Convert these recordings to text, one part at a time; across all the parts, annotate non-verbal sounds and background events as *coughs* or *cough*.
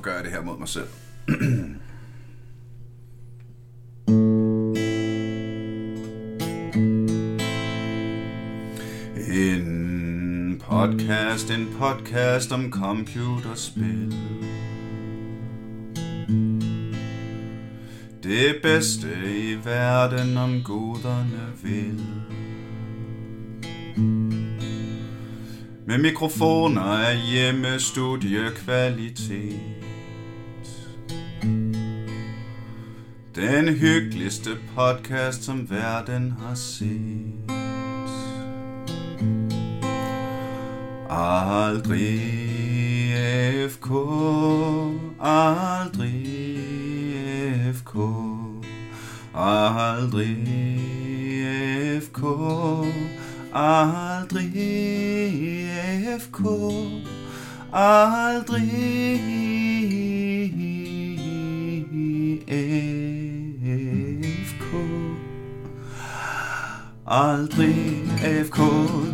Hvorfor gør jeg det her mod mig selv? en podcast, en podcast om computerspil. Det bedste i verden om guderne vil. Med mikrofoner af hjemmestudiekvalitet. Den hyggeligste podcast, som verden har set. Aldrig FK, aldrig FK, aldrig FK, aldrig FK, aldrig Aldrig AFK,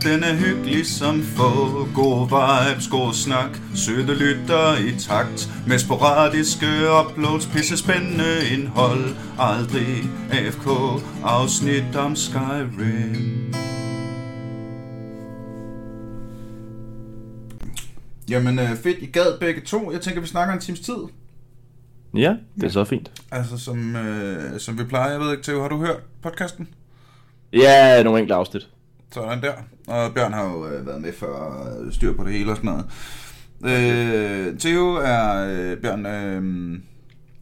den er hyggelig som få God vibes, god snak, søde lytter i takt Med sporadiske uploads, pisse spændende indhold Aldrig AFK, afsnit om Skyrim Jamen øh, fedt, I gad begge to. Jeg tænker, vi snakker en times tid. Ja, det er så fint. Altså som, øh, som vi plejer. Jeg ved ikke, Theo, har du hørt podcasten? Ja, nogle enkelte afsnit. Sådan der. Og Bjørn har jo øh, været med for at styr på det hele og sådan noget. Øh, Theo er øh, Bjørn, øh,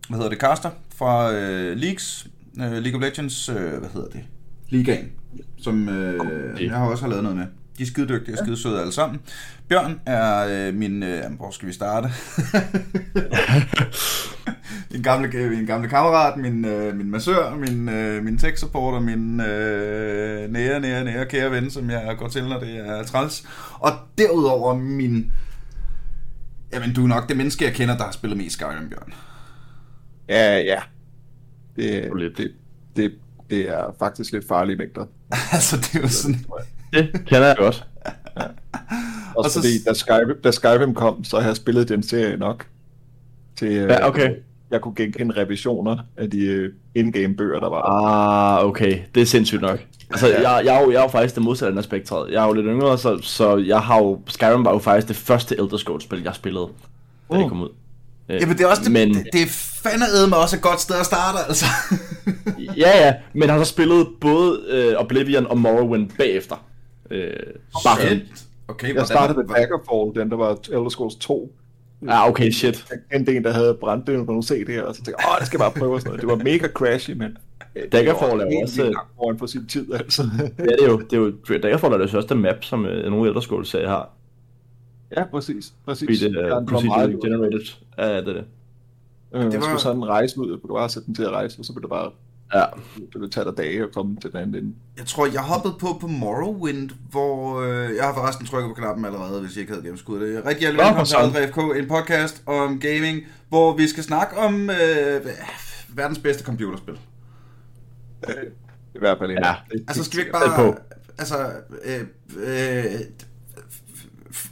hvad hedder det, caster fra øh, Leagues, øh, League of Legends, øh, hvad hedder det, Ligaen, som øh, Okay. jeg har også har lavet noget med. De er skide dygtige og skide søde alle sammen. Bjørn er øh, min, øh, hvor skal vi starte? *laughs* min, gamle, min gamle kammerat, min, øh, min massør, min, øh, min tech supporter, min øh, nære, nære, nære kære ven, som jeg går til, når det er træls. Og derudover min, jamen du er nok det menneske, jeg kender, der har spillet mest Skyrim, Bjørn. Ja, ja. Det, Lidt. det, det, det er faktisk lidt farlige mængder. *laughs* altså det er jo sådan, Det kender jeg godt. Også Og så- fordi, da Skyrim, da Skyrim kom, så har jeg spillet den serie nok. Til, øh, Ja, okay. Jeg kunne genkende revisioner af de øh, in-game bøger, der var. Ah, okay. Det er sindssygt nok. Altså, Ja. jeg, jeg, er jo, jeg er jo faktisk det modsatte af spektret. Jeg er jo lidt yngre, så, så jeg har jo... Skyrim var jo faktisk det første Elder Scrolls-spil, jeg spillede, da det Mm. kom ud. Øh, jamen det er også det, men, det, det er fandme med også et godt sted at starte, altså. *laughs* Ja, ja, men har så spillet både øh, Oblivion og Morrowind bagefter. Øh, bare. Okay, Jeg hvordan- startede med Daggerfall, den der var Elder Scrolls 2. Ah, okay, shit. Jeg kendte en, der havde brændt det på nogle CD'er, og så tænkte jeg, åh, det skal jeg bare prøve og sådan noget. Det var mega crashy, men... øh, det Daggerfall var er helt også- vildt langt foran for sin tid, altså. Ja, det er jo, det er jo Daggerfall er det første map, som øh, nogle Elder Scrolls-serier har. ja, præcis. præcis. Fordi det er var procedurally generated. Ja, det er det. Øh, Det var- skulle sådan rejse ud, du bare sætte den til at rejse, og så blev det bare, Ja. det ville tage dig dage at komme til den anden ende. Jeg tror, jeg hoppede på på Morrowind, hvor øh, jeg har forresten trykket på knappen allerede, hvis jeg ikke havde gennemskuddet det. Rigtig hjertelig Nå, velkommen til Aldrig FK, en podcast om gaming, hvor vi skal snakke om øh, verdens bedste computerspil. Øh, I hvert fald en. Ja. Altså skal vi ikke bare... Altså, øh, øh,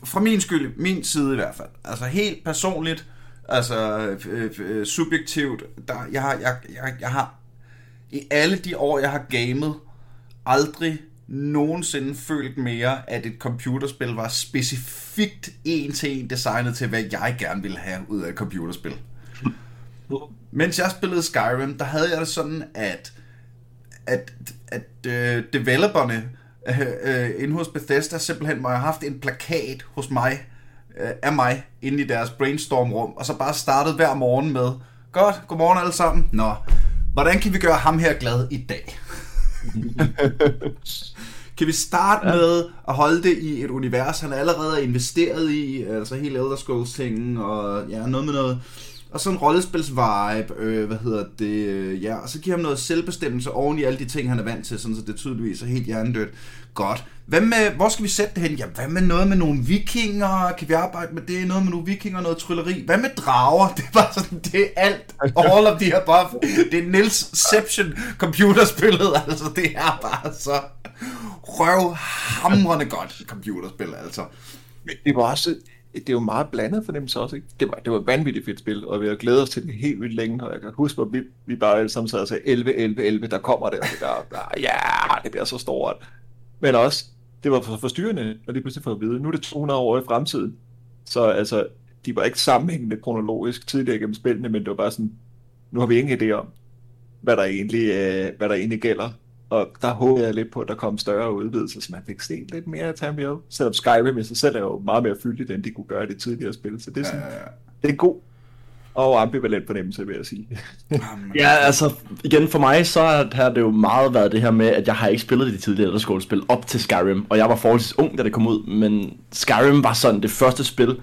fra min skyld, min side i hvert fald. Altså helt personligt, altså øh, øh, subjektivt, der, jeg, har, jeg, jeg, jeg har i alle de år, jeg har gamet, aldrig nogensinde følt mere, at et computerspil var specifikt en til en designet til, hvad jeg gerne ville have ud af et computerspil. Mens jeg spillede Skyrim, der havde jeg det sådan, at at, at øh, developerne øh, øh, inde hos Bethesda simpelthen må have haft en plakat hos mig, øh, af mig, inde i deres brainstorm-rum, og så bare startet hver morgen med, godt, godmorgen alle sammen. Nå, hvordan kan vi gøre ham her glad i dag? *laughs* Kan vi starte ja. med at holde det i et univers, han allerede er investeret i, altså hele Elder Scrolls tingen, og ja, noget med noget, og sådan en rollespils-vibe, øh, hvad hedder det, øh, ja, og så giver ham noget selvbestemmelse oven i alle de ting, han er vant til, sådan så det tydeligvis er helt hjernedødt. Godt. Hvad med, hvor skal vi sætte det hen? Ja, hvad med noget med nogle vikinger? Kan vi arbejde med det? Noget med nogle vikinger, noget trylleri? Hvad med drager? *laughs* Det er bare sådan, det er alt. All of the above. Det er Nils-ception computerspillet, *laughs* altså det er bare så røvhamrende godt computerspil, altså. Det var også, det er jo meget blandet fornemmelse også, ikke? Det var, det var et vanvittigt fedt spil, og vi har glædet os til det helt vildt længe, og jeg kan huske, hvor vi, vi bare alle sammen sad og sagde, 11, 11, 11, der kommer det, og det der, der, ja, det bliver så stort. Men også, det var for forstyrrende, og lige pludselig for at vide, nu er det 200 år i fremtiden. Så altså, de var ikke sammenhængende kronologisk tidligere gennem spillene, men det var bare sådan, nu har vi ingen idé om, hvad der egentlig, øh, hvad der egentlig gælder. Og der håber jeg lidt på, at der kom større udvidelser, så man fik set lidt mere af Tamriel. Selvom Skyrim i sig selv er jo meget mere fyldigt, end de kunne gøre i det tidligere spil. Så det er, sådan, ja, ja. det er en god og ambivalent fornemmelse, vil jeg sige. Ja, altså, igen for mig, så har det jo meget været det her med, at jeg har ikke spillet de tidligere Elder Scrolls-spil op til Skyrim, og jeg var forholdsvis ung, da det kom ud, men Skyrim var sådan det første spil,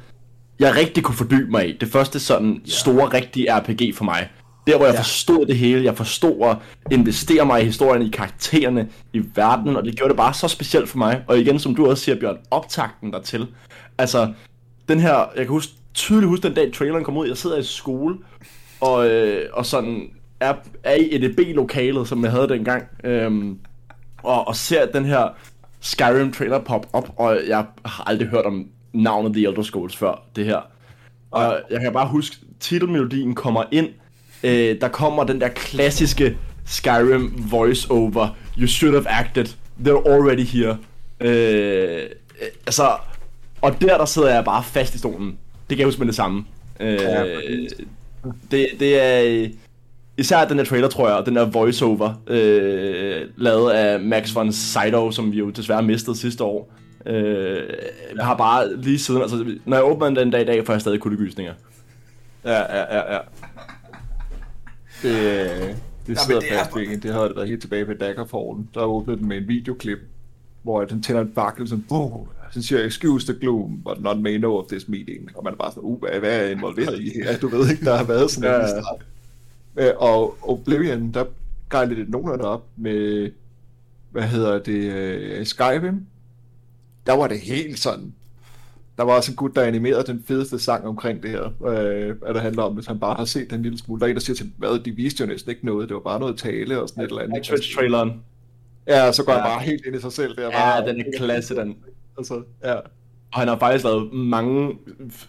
jeg rigtig kunne fordybe mig i. Det første sådan store, rigtige RPG for mig. Der, hvor jeg Ja. forstod det hele, jeg forstod at investere mig i historien, i karaktererne, i verden, og det gjorde det bare så specielt for mig. Og igen, som du også siger, Bjørn, optakten dertil. Altså, den her, jeg kan huske, tydeligt huske den dag, traileren kom ud, jeg sidder i skole, og, øh, og sådan er, er i EDB-lokalet, som jeg havde dengang, øhm, og, og ser den her Skyrim trailer pop op, og jeg har aldrig hørt om navnet The Elder Scrolls før det her. Og jeg kan bare huske, titelmelodien kommer ind, øh, der kommer den der klassiske Skyrim voice-over, You should have acted, they're already here. Øh, altså, og der, der sidder jeg bare fast i stolen. Det kan jeg huske med det samme. Øh, Ja, det, det er især den der trailer, tror jeg, og den der voiceover, øh, lavet af Max von Sydow, som vi jo desværre mistede sidste år. Øh, jeg har bare lige siden, altså, når jeg åbner den den dag i dag, får jeg stadig kuldegysninger. Ja, ja, ja, ja. Det, øh, det sidder det er- fast en. Det havde det været helt tilbage ved Daggerfallen. Der åbnede den med en videoklip, hvor den tænder en fakkel, sådan, oh, siger jeg, excuse the gloom, but none may know of this meeting. Og man er bare sådan, uh, hvad, er involveret i her? Du ved ikke, der har været sådan Ja, en start. Øh, Og Oblivion, der gejlede det nogenlunde op med, hvad hedder det, uh, Skyrim. Der var det helt sådan, der var også en gut, der animerede den fedeste sang omkring det her, øh, hvad det handler om, hvis han bare har set den lille smule. Der er en, der siger til, hvad, de viste jo næsten ikke noget, det var bare noget tale og sådan et eller andet. Twitch-traileren. Ja, så går ja. Ja. han bare helt ind i sig selv. Der, Ja, bare, den er klasse, den. Altså, ja. Og han har faktisk lavet mange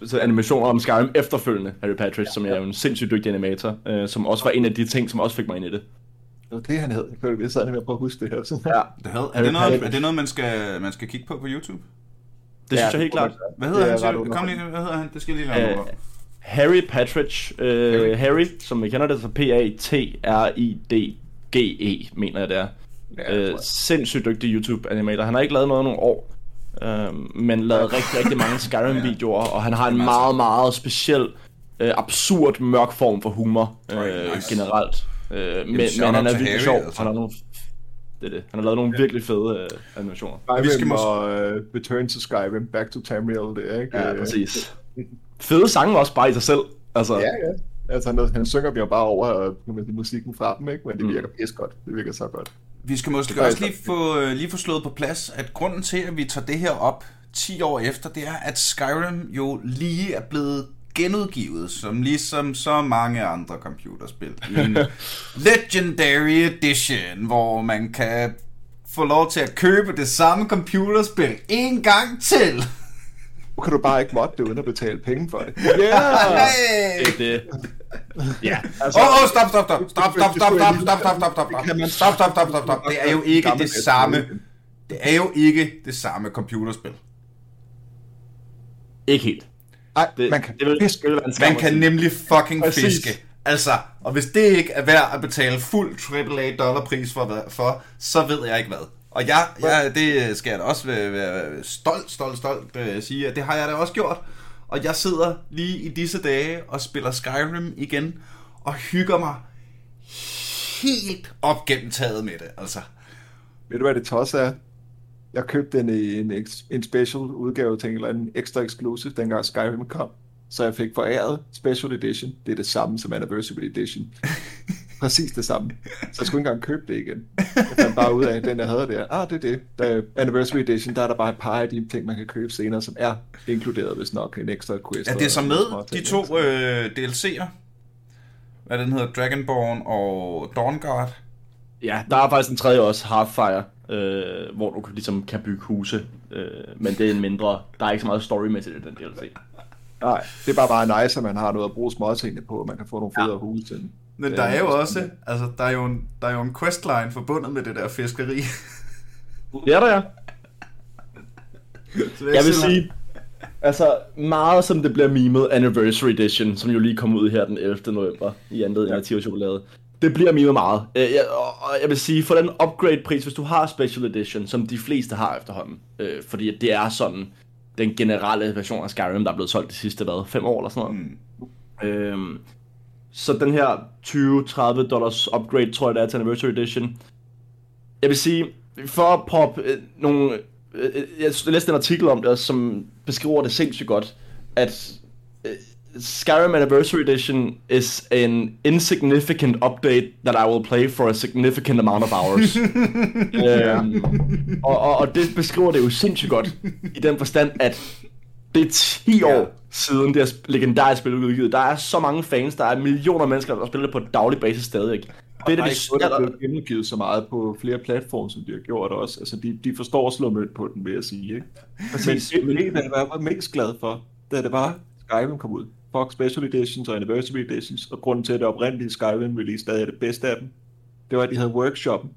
så animationer om Skyrim efterfølgende, Harry Patrick, som er jo en sindssygt dygtig animator, øh, som også var en af de ting, som også fik mig ind i det. Det var det, han hed. Jeg jeg sad med at prøve at huske det her. Så. Ja, Det havde, er, Harry det noget, er det noget, man skal, man skal kigge på på YouTube? det synes jeg helt klart. Hvad hedder han? du? Kom lige, hvad hedder han? Det skal jeg lige lade Øh, Harry Patridge, øh, Harry, som vi kender det, så P-A-T-R-I-D-G-E, mener jeg det er. Ja, jeg øh, jeg. sindssygt dygtig YouTube-animator. Han har ikke lavet noget i nogle år, øh, men lavet rigtig, rigtig mange Skyrim-videoer, og han har en meget, meget speciel, øh, absurd, mørk form for humor øh, nice. generelt. Øh, men, men han er virkelig Harry, sjov. altså. Han har nogle, det er det. Han har lavet nogle virkelig fede øh, animationer. Skyrim Vi skal mås- og uh, Return to Skyrim, Back to Tamriel, det er ikke? Ja, Øh, præcis. Fede sange også bare i sig selv. Altså, Ja, ja. Altså, han, han synger jo bare over øh, med musikken fra dem, ikke? Men det Mm. virker pis godt. Det virker så godt. Vi skal måske også lige få, øh, lige få slået på plads, at grunden til, at vi tager det her op 10 år efter, det er, at Skyrim jo lige er blevet genudgivet, som ligesom så mange andre computerspil. En *laughs* Legendary Edition, hvor man kan få lov til at købe det samme computerspil en gang til. Nu kan du bare ikke modde det, uden at betale penge for det. *laughs* Yeah! Hey! det er det. *laughs* Ja, Altså, Åh, oh, stop, stop, stop, stop, stop, stop, stop, stop, stop, stop, stop, Det kan man- stop, stop, stop, stop, stop. Det er jo ikke det samme. Det er jo ikke det samme computerspil. ikke helt. Ej, Det, man kan det vil, fiske. det vil Man at kan nemlig fucking Præcis. fiske. Altså, og hvis det ikke er værd at betale fuld AAA dollarpris for, for, så ved jeg ikke hvad. Og jeg, jeg, det skal jeg da også være, være stolt, stolt, stolt øh, sige, at det har jeg da også gjort. Og jeg sidder lige i disse dage og spiller Skyrim igen, og hygger mig helt op gennem taget med det, altså. Ved du, hvad det tos er? Jeg købte den i en, ex- en special udgave til en eller anden ekstra exclusive, dengang Skyrim kom. Så jeg fik foræret Special Edition. Det er det samme som Anniversary Edition. *laughs* Præcis det samme. Så jeg skulle ikke engang købe det igen. Jeg fandt bare ud af, at den jeg havde der, ah, det er det. Der Anniversary Edition, der er der bare et par af de ting, man kan købe senere, som er inkluderet, hvis nok en ekstra quest. Er det så med, de to øh, DLC'er? Hvad den hedder, Dragonborn og Dawnguard? Ja, der er faktisk en tredje også, Hearthfire, øh, hvor du ligesom kan bygge huse, øh, men det er en mindre, der er ikke så meget storymæssigt i den DLC. Nej, det er bare bare nice, at man har noget at bruge småtingene på, og man kan få nogle federe ja. huse til. Men der er jo også, altså, der er jo en, der er jo en questline forbundet med det der fiskeri. *laughs* Det er der, ja. Så Jeg vil sige, altså meget som det bliver memet Anniversary Edition, som jo lige kom ud her den 11. november i anledning af Tio Chokolade. Det bliver memet meget. Øh, jeg, og jeg vil sige, for den upgrade-pris, hvis du har Special Edition, som de fleste har efterhånden, øh, fordi det er sådan den generelle version af Skyrim, der er blevet solgt de sidste, hvad, fem år eller sådan noget. Mm. Øhm, så den her 20-30 dollars upgrade, tror jeg det er til Anniversary Edition, jeg vil sige, for at proppe øh, nogle... Øh, øh, jeg læste en artikel om det, som beskriver det sindssygt godt, at øh, Skyrim Anniversary Edition is an insignificant update that I will play for a significant amount of hours. *laughs* øhm, og, og, og det beskriver det jo sindssygt godt, i den forstand, at det er 10 år. Siden det her legendariske spil udgivet. Der er så mange fans, der er millioner af mennesker, der spiller det på daglig basis stadig. Det er det, vi der er blevet genudgivet så meget på flere platforme, som de har gjort også. Altså, de, de forstår at slå mønt på den, vil jeg sige. Ikke? Præcis. Men det, det, jeg var mest glad for, da det var Skyrim kom ud. Fuck Special Editions og Anniversary Editions, og grunden til, at det oprindelige Skyrim release stadig er det bedste af dem, det var, at de havde workshoppen.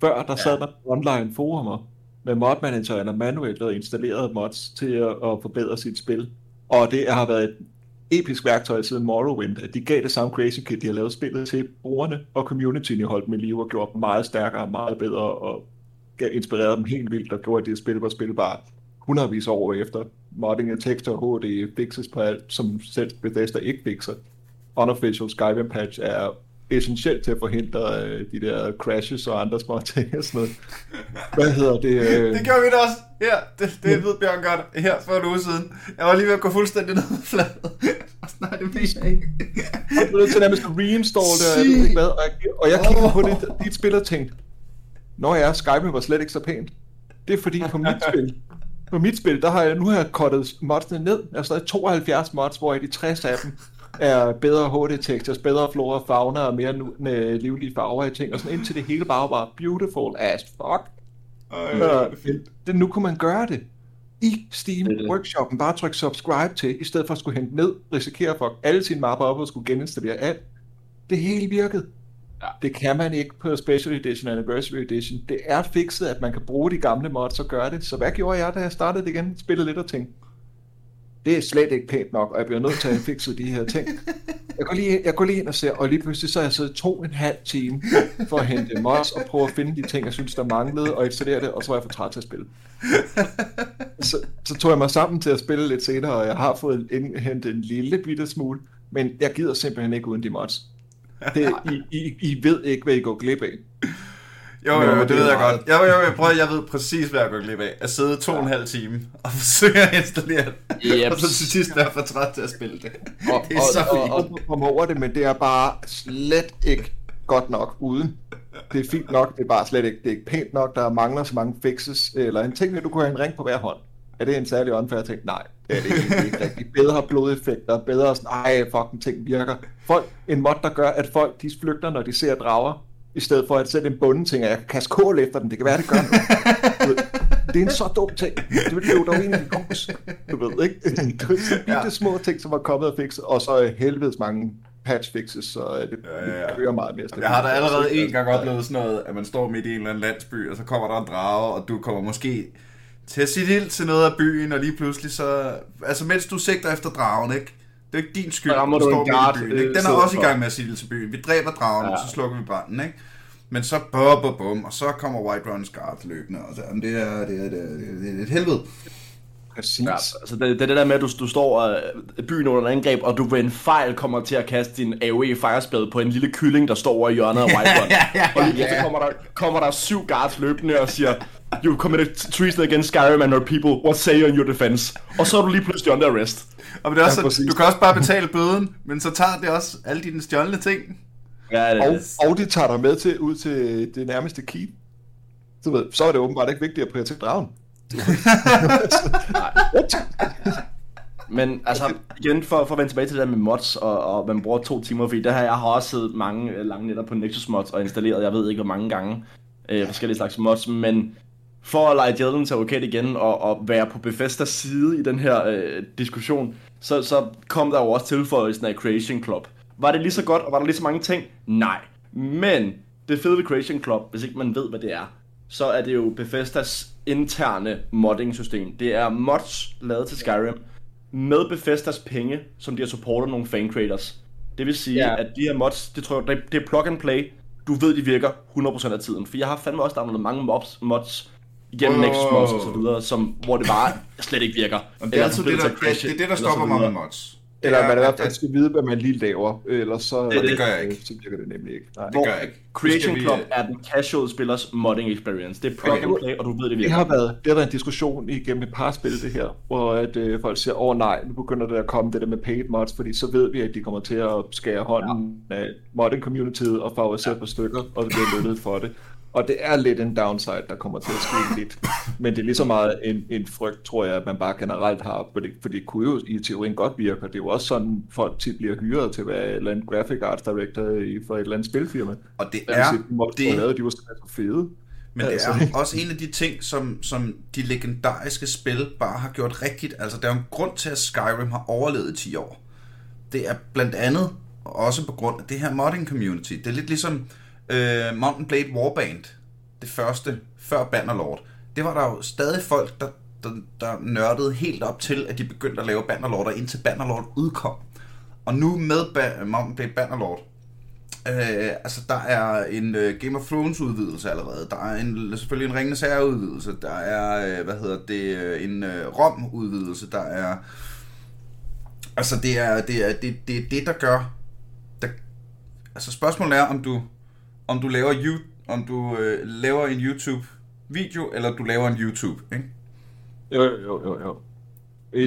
Før, der sad der online forumer med mod manageren og manuelt og installerede mods til at, at forbedre sit spil. Og det har været et episk værktøj siden Morrowind, at de gav det samme Crazy Kit, de har lavet spillet til brugerne, og communityen i holdt med liv og gjort dem meget stærkere og meget bedre, og gav- inspirerede dem helt vildt, og gjorde, at det spil var spilbart hundredvis år efter. Modding af tekster og HD fixes på alt, som selv Bethesda ikke fixer. Unofficial Skyrim patch er essentielt til at forhindre øh, de der crashes og andre små *laughs* ting og sådan noget. Hvad hedder det? Øh, Det gjorde vi da også. Her, det, det ved Bjørn godt. Her for en uge siden. Jeg var lige ved at gå fuldstændig ned med fladet. *laughs* Og sådan, nej, det mener jeg ikke. Jeg blev nødt til nærmest at reinstall det, og jeg ved ikke hvad. Og jeg, og jeg kiggede på det, dit spil og tænkte, Nå ja, Skype var slet ikke så pænt. Det er fordi på mit spil, på mit spil, der har jeg nu har jeg kottet modsene ned. Jeg har stadig 72 mods, hvor de 60 af dem er bedre HD textures, bedre flora, fauna og mere nu, med livlige farver i ting, og sådan indtil det hele bare var beautiful as fuck. Ej, Øh, det er nu kunne man gøre det i Steam Det det. Workshoppen. Bare tryk subscribe til, i stedet for at skulle hente ned, risikere at fuck alle sine mapper op og skulle geninstallere alt. Det hele virkede. Ja. Det kan man ikke på Special Edition Anniversary Edition. Det er fikset, at man kan bruge de gamle mods og gøre det. Så hvad gjorde jeg, da jeg startede det igen? Spillede lidt og tænkte, det er slet ikke pænt nok, og jeg bliver nødt til at have fikset de her ting. Jeg går lige, jeg går lige ind og ser, og lige pludselig så har jeg siddet to og en halv time for at hente mods og prøve at finde de ting, jeg synes, der manglede, og installere det, og så var jeg for træt til at spille. Så, så tog jeg mig sammen til at spille lidt senere, og jeg har fået indhentet en lille bitte smule, men jeg gider simpelthen ikke uden de mods. Det, I, I, I ved ikke, hvad I går glip af. Jo, jo, jo, det det er ved jeg meget- godt. Jo, jo, jeg, prøver, jeg ved præcis, hvad jeg går glip af. At sidde to og en halv time og *laughs* forsøge at installere det. Yep. Og så til sidst være for træt til at spille det. Og, Det er så og, og, fint. og, komme over det, men det er bare slet ikke godt nok uden. Det er fint nok, det er bare slet ikke, det er ikke pænt nok, der mangler så mange fixes, eller en ting, at du kunne have en ring på hver hånd. Er det en særlig unfair ting? Nej, det er det egentlig ikke rigtigt. Bedre blodeffekter, bedre sådan, ej, fucking ting virker. Folk, en mod, der gør, at folk de flygter, når de ser drager, i stedet for at sætte en bunden ting, at jeg kan kaste kål efter den, det kan være, det gør noget. Det er en så dum ting. Det vil jo dog egentlig kos. Du ved ikke? Det er Ja. små ting, som var kommet og fikset, og så helvedes mange patch fixes, så øh, det Ja, ja, ja. kører meget mere stabilt. Jeg har da allerede en gang oplevet sådan noget, at man står midt i en eller anden landsby, og så kommer der en drage, og du kommer måske til at sige ild til noget af byen, og lige pludselig så... Altså, mens du sigter efter dragen, ikke? Det er ikke din skyld, rammer du en står midt guard, i byen, øh, ikke? Den er også i gang med at sige til byen. Vi dræber dragen, ja. Ja. og så slukker vi branden, ikke? Men så bum, bum, bum, og så kommer White Run's Guard løbende, og så, jamen, det, er, det, er, det, er, det er et helvede. Præcis. Ja, altså det, det er det der med, at du, du står og byen under en angreb, og du ved en fejl kommer til at kaste din AOE fireblade på en lille kylling, der står over i hjørnet af *laughs* White Run. og lige pludselig kommer der, kommer der syv guards løbende og siger, You committed treason against Skyrim and her people. What say you in your defense? Og så er du lige pludselig under arrest. Og men det er også, Ja, præcis. du kan også bare betale bøden, men så tager det også alle dine stjålne ting. Ja, det, Og, og de tager dig med til, ud til det nærmeste keep. Så, ved, så er det åbenbart ikke vigtigt at prioritere dragen. *laughs* Men altså, igen for, for at vende tilbage til det der med mods, og, og man bruger to timer, fordi det her, jeg har også siddet mange lange nætter på Nexus mods og installeret, jeg ved ikke hvor mange gange, øh, forskellige slags mods, men for at lege djævlen til advokat igen og, og være på Bethesdas side i den her øh, diskussion, så, så kom der jo også tilføjelsen af Creation Club. Var det lige så godt, og var der lige så mange ting? Nej. Men det fede ved Creation Club, hvis ikke man ved, hvad det er, så er det jo Bethesdas interne modding-system. Det er mods lavet til Skyrim med Bethesdas penge, som de har supportet nogle fan creators. Det vil sige, ja. at de her mods, det tror jeg, det, det er plug and play. Du ved, de virker 100% af tiden. For jeg har fandme også downloadet mange mobs, mods igennem Wow. oh. Nexus mods og så videre, som, hvor det bare slet ikke virker. Og det er altid det, der, det, det, er det, der eller stopper mig med mods. Eller er, man i hvert at- fald skal vide, hvad man lige laver, ellers så, Det- det gør jeg ikke. så virker det nemlig ikke. Nej. Det gør jeg ikke. Creation Det vi- Club er den casual spillers modding experience. Det er plug Okay. and play, og du ved, det Det virker. har, været, det har været en diskussion igennem et par spil, det her, hvor at, øh, folk siger, åh oh, nej, nu begynder det at komme det der med paid mods, fordi så ved vi, at de kommer til at skære hånden ja. af modding communityet og favorisere ja. på stykker, og det bliver lønnet for det. Og det er lidt en downside, der kommer til at ske *coughs* lidt. Men det er lige så meget en, en frygt, tror jeg, at man bare generelt har, for det, for det kunne jo i teorien godt virke, og det er jo også sådan, folk tit bliver hyret til at være et eller andet graphic arts director i, for et eller andet spilfirma. Og det er, de mods, det, lavet, de var så fede. Men det Altså. er også en af de ting, som, som de legendariske spil bare har gjort rigtigt. Altså, der er en grund til, at Skyrim har overlevet i 10 år. Det er blandt andet også på grund af det her modding community. Det er lidt ligesom øh, Mountain Blade Warband, det første, før Bannerlord. Det var der jo stadig folk, der, der, der nørdede helt op til, at de begyndte at lave Bannerlord, og indtil Bannerlord udkom. Og nu med ba- Mountain Blade Bannerlord, Øh, altså, der er en øh, Game of Thrones udvidelse allerede. Der er en, selvfølgelig en Ringende Sager udvidelse. Der er, øh, hvad hedder det, øh, en øh, Rom udvidelse. Der er, altså, det er det, er, det, det, er det der gør, der, altså, spørgsmålet er, om du, om du laver, you, om du øh, laver en YouTube video, eller du laver en YouTube, ikke? Jo, jo, jo, jo.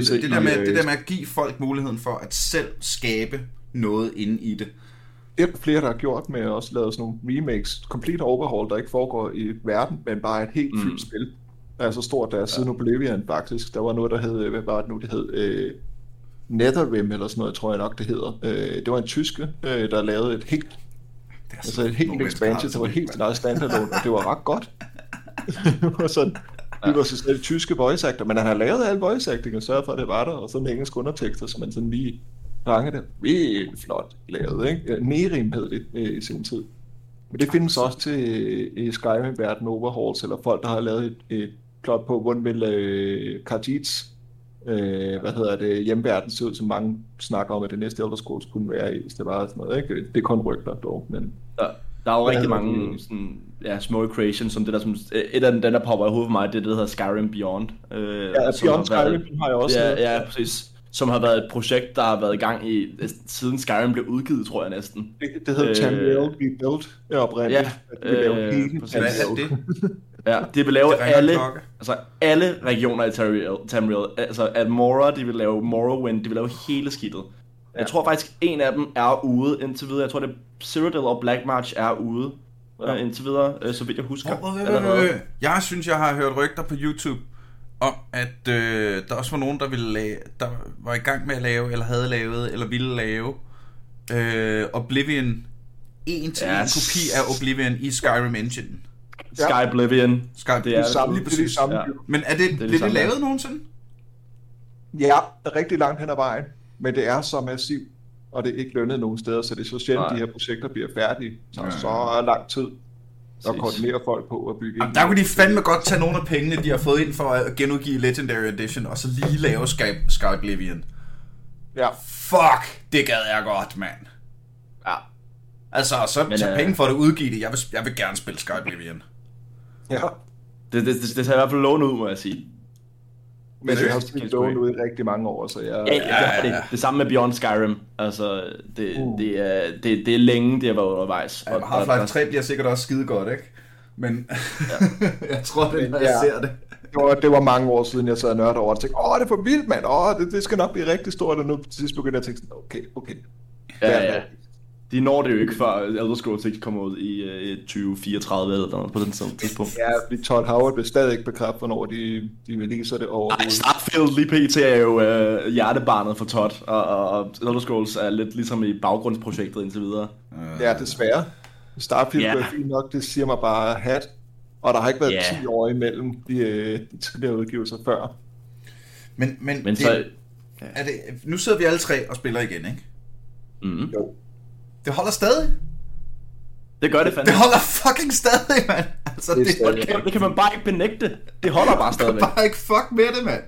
Så det, der med, det der med at give folk muligheden for at selv skabe noget inde i det. Det er flere, der har gjort med at også lave sådan nogle remakes, complete overhaul, der ikke foregår i verden, men bare et helt fyldt mm. spil. Der er så stort, der er siden Oblivion faktisk. Der var noget, der hed, øh, hvad var det nu, det hed? Øh, Netherrim eller sådan noget, tror jeg nok, det hedder. Øh, det var en tyske, øh, der lavede et helt, det er altså et helt expansion, der var helt sin egen standalone, og det var ret godt. *laughs* det var sådan, de var så selv tyske voice actor, men han har lavet alle voice acting og sørget for, at det var der, og så med engelsk undertekster, så man sådan lige fangede det. Vildt flot lavet, ikke? Nerim hed det øh, i sin tid. Men det findes også til øh, i Skyrim-verden overhauls, eller folk, der har lavet et, et plot på, hvordan vil øh, Khajiits, øh, hvad hedder det, hjemverden se ud, som mange snakker om, at det næste Elder Scrolls kunne være i, hvis det var sådan noget, ikke? Det er kun rygter dog, men... Der, der er jo rigtig mange det? sådan, ja, små creations, som det der, som, et af den, der popper i hovedet for mig, det er det, der hedder Skyrim Beyond. Øh, Ja, som Beyond har været- Skyrim har jeg også. Ja, ja, præcis. Som har været et projekt, der har været i gang i, siden Skyrim blev udgivet, tror jeg næsten. Det, det hedder Øh, Tamriel Rebuilt ja, oprindeligt. ja, øh, præcis. Hvad er det? Ja, de vil lave Det alle, klokke. altså alle regioner i Tamriel. Altså Admora, de vil lave Morrowind, de vil lave hele skidtet. Jeg tror faktisk, en af dem er ude indtil videre. Jeg tror, det er Cyrodiil og Black March er ude Ja. ja. indtil videre, øh, så vidt jeg husker. Allerede. hvor- hvor- Jeg synes, jeg har hørt rygter på YouTube om, at øh, der også var nogen, der, ville lave, der var i gang med at lave, eller havde lavet, eller ville lave øh, Oblivion, en til en kopi af Oblivion i Skyrim Engine. Sky Oblivion. Sky, Det er samme, lige det er det præcis. samme. Ja. Ja. Men er det, det det, blev det samme, lavet ja. nogensinde? ja, rigtig langt hen ad vejen, men det er så massivt, og det er ikke lønnet nogen steder, så det er så sjældent, Nej. de her projekter bliver færdige. Så Ja. ja. så lang tid at Præcis. koordinere folk på at bygge Jamen, der kunne de fandme godt tage nogle af pengene, de har fået ind for at genudgive Legendary Edition, og så lige lave Sky, Sky Oblivion. Ja, Fuck, det gad jeg godt, mand. Ja. Altså, så Men, tage øh, penge for at udgive det. Jeg vil, jeg vil gerne spille Sky Oblivion. Ja. Det, det, det, det ser i hvert fald lovende ud, må jeg sige. Men det har Seriøst, også set jeg sgu loven ikke. ud i rigtig mange år, så jeg... Ja, ja, ja, ja, ja. Det, det samme med Beyond Skyrim. Altså, det, Uh. det, er, det, det er længe, det har været undervejs. Ja, Half-Life 3 bliver sikkert også skide godt, ikke? Men *laughs* jeg tror det, når jeg Ja. ser det. Det var, det var mange år siden, jeg sad og nørdede over det og tænkte, åh, det er for vildt, mand, åh, det, det skal nok blive rigtig stort, og nu til sidst begyndte jeg at tænke okay, okay. Ja, ja. De når det jo ikke, før Elder Scrolls 6 kommer ud i uh, 2034 eller noget på den samme tidspunkt. Ja, fordi Todd Howard vil stadig ikke bekræfte, hvornår de, de releaser det Ej, overhovedet. Starfield lige pt. er jo uh, hjertebarnet for Todd, og, og, og Elder Scrolls er lidt ligesom i baggrundsprojektet indtil videre. Ja, desværre. Starfield Ja. yeah. er fint nok, det siger mig bare hat. Og der har ikke været Ja. 10 år imellem de, øh, de tidligere udgivelser før. Men, men, Men det, så... er det, nu sidder vi alle tre og spiller igen, ikke? Mm, Jo. Det holder stadig. det gør det fandme. Det holder fucking stadig, mand. Altså, Det er det, stadig. det, Det kan, det kan man bare ikke benægte. Det holder bare kan stadigvæk. bare ikke fuck med det, mand.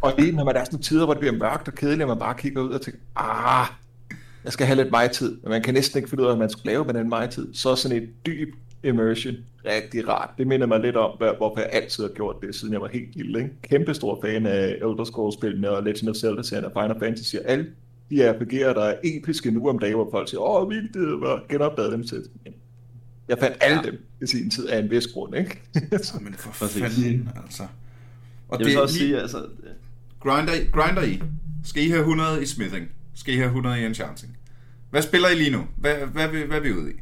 Og lige når man er sådan nogle tider, hvor det bliver mørkt og kedeligt, og man bare kigger ud og tænker, ah, jeg skal have lidt mig-tid, men man kan næsten ikke finde ud af, hvad man skal lave med den mig-tid. Så er sådan et dyb immersion rigtig rart. Det minder mig lidt om, hvorfor jeg altid har gjort det, siden jeg var helt lille. Ikke? Kæmpe stor fan af Elder Scrolls-spillene og Legend of Zelda-serien og Final Fantasy og alle de RPG'er, der er episke nu om dagen, hvor folk siger, åh, vildt, det var genopdaget dem til. Jeg fandt alle dem i sin tid af en vis grund, ikke? *laughs* Men for Præcis. fanden, altså. Og Jeg vil så også lige- sige, altså... Grinder, I- grinder I? Skal I have 100 i smithing? Skal I have 100 i enchanting? Hvad spiller I lige nu? Hvad, hvad, hvad, hvad er vi ude i?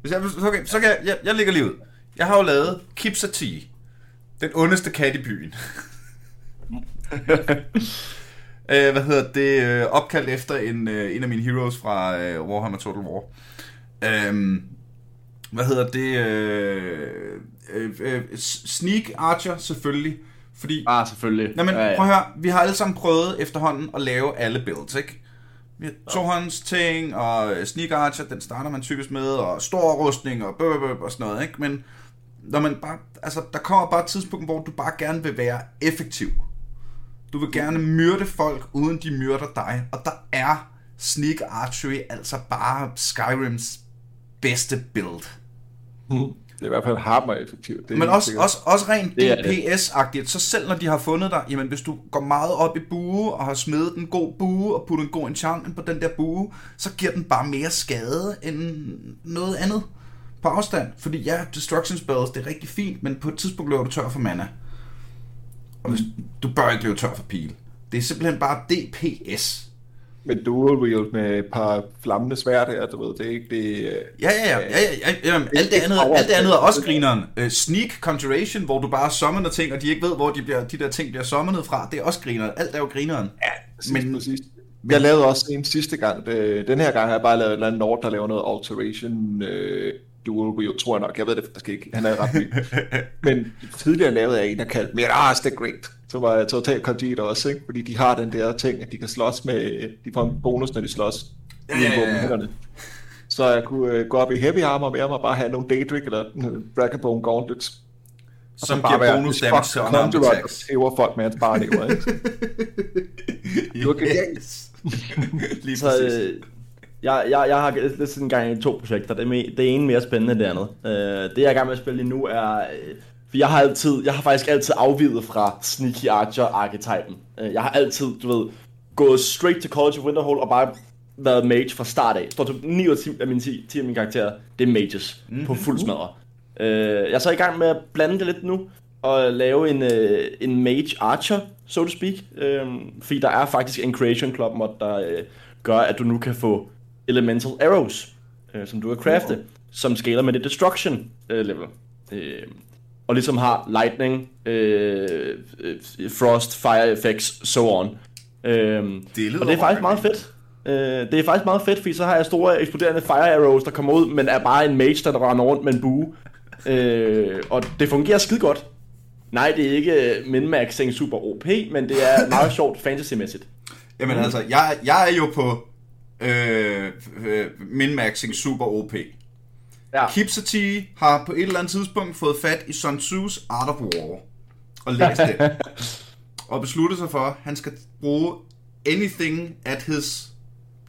Hvis jeg, okay, så kan jeg, jeg, jeg ligger lige ud. Jeg har jo lavet Kipsati. Den ondeste kat i byen. *laughs* *laughs* øh, hvad hedder det? Øh, opkaldt efter en, øh, en af mine heroes fra øh, Warhammer Total War. Øhm, hvad hedder det? Øh, øh, øh, Sneak Archer selvfølgelig. Fordi Ah, selvfølgelig. Nå, men Ja, ja. prøv at høre, vi har alle sammen prøvet efterhånden at lave alle builds, ikke? Vi har tohånds ting, og sneak archer, den starter man typisk med, og stor rustning, og bøb, bøb, og sådan noget, ikke? Men når man bare, altså, der kommer bare et tidspunkt, hvor du bare gerne vil være effektiv. Du vil gerne myrde folk, uden de myrder dig, og der er sneak archery altså bare Skyrims bedste build. Det er i hvert fald hammer effektivt. Det Men også, sikkert. også, også rent. DPS-agtigt, så selv når de har fundet dig, jamen hvis du går meget op i bue, og har smedet en god bue, og puttet en god enchantment på den der bue, så giver den bare mere skade end noget andet på afstand. Fordi ja, destruction spells, det er rigtig fint, men på et tidspunkt løber du tør for mana. Og hvis, du bør ikke løbe tør for pil. Det er simpelthen bare DPS. Med dual wield med et par flammende svær der, du ved, det er ikke det... øh, Ja, ja, ja. ja, ja, ja alt, det andet, alt det andet er også grineren. Uh, sneak Conjuration, hvor du bare summoner ting, og de ikke ved, hvor de, bliver, de der ting bliver summonet fra. Det er også grineren. Alt er jo grineren. Ja, Præcis, men, præcis. Jeg lavede også en sidste gang. Den her gang har jeg bare lavet et eller andet Nord, der laver noget alteration øh, wield, tror jeg nok. Jeg ved det faktisk ikke. Han er ret vild. Men tidligere lavede jeg en, der kaldte Mirage the Great. Så var jeg totalt kondigt også, ikke? Fordi de har den der ting, at de kan slås med... De får en bonus, når de slås. Ja, ja. Så jeg kunne øh, gå op i heavy armor med mig og bare have nogle Daedric eller øh, Gauntlets. Og som så bare giver være bonus damage til unarmed attacks. tæver folk med hans barnever, ikke? *laughs* Det var genialt. Yes. *laughs* Lige Så præcis. øh, jeg, jeg, jeg har lidt sådan en gang i to projekter. Det, er me, det ene mere spændende end det andet. Øh, det jeg er i gang med at spille lige nu er... Øh, for jeg har altid, jeg har faktisk altid afvidet fra Sneaky Archer archetypen. Øh, jeg har altid, du ved, gået straight til College of Winterhold og bare været mage fra start af. Stort set 9 ud af 10 af mine, 10, 10 af mine karakterer, det er mages mm-hmm. på fuld smadre. Øh, jeg er så i gang med at blande det lidt nu, og lave en, øh, en mage archer, so to speak. Øh, fordi der er faktisk en creation club mod, der øh, gør, at du nu kan få elemental arrows, øh, som du kan crafte, som skaler med det destruction øh, level. Øh, og ligesom har lightning, øh, øh, frost, fire effects, so on. Øh, lyder og det er faktisk meget fedt. Øh, det er faktisk meget fedt, fordi så har jeg store eksploderende fire arrows, der kommer ud, men er bare en mage, der render rundt med en bue. Øh, og det fungerer skide godt. Nej, det er ikke min-maxing super OP, men det er meget *laughs* sjovt fantasy-mæssigt. Jamen altså, jeg, jeg er jo på øh, øh, min-maxing super OP. Ja. Kipsati har på et eller andet tidspunkt fået fat i Sun Tzu's Art of War og læst det. *laughs* og besluttet sig for, at han skal bruge anything at his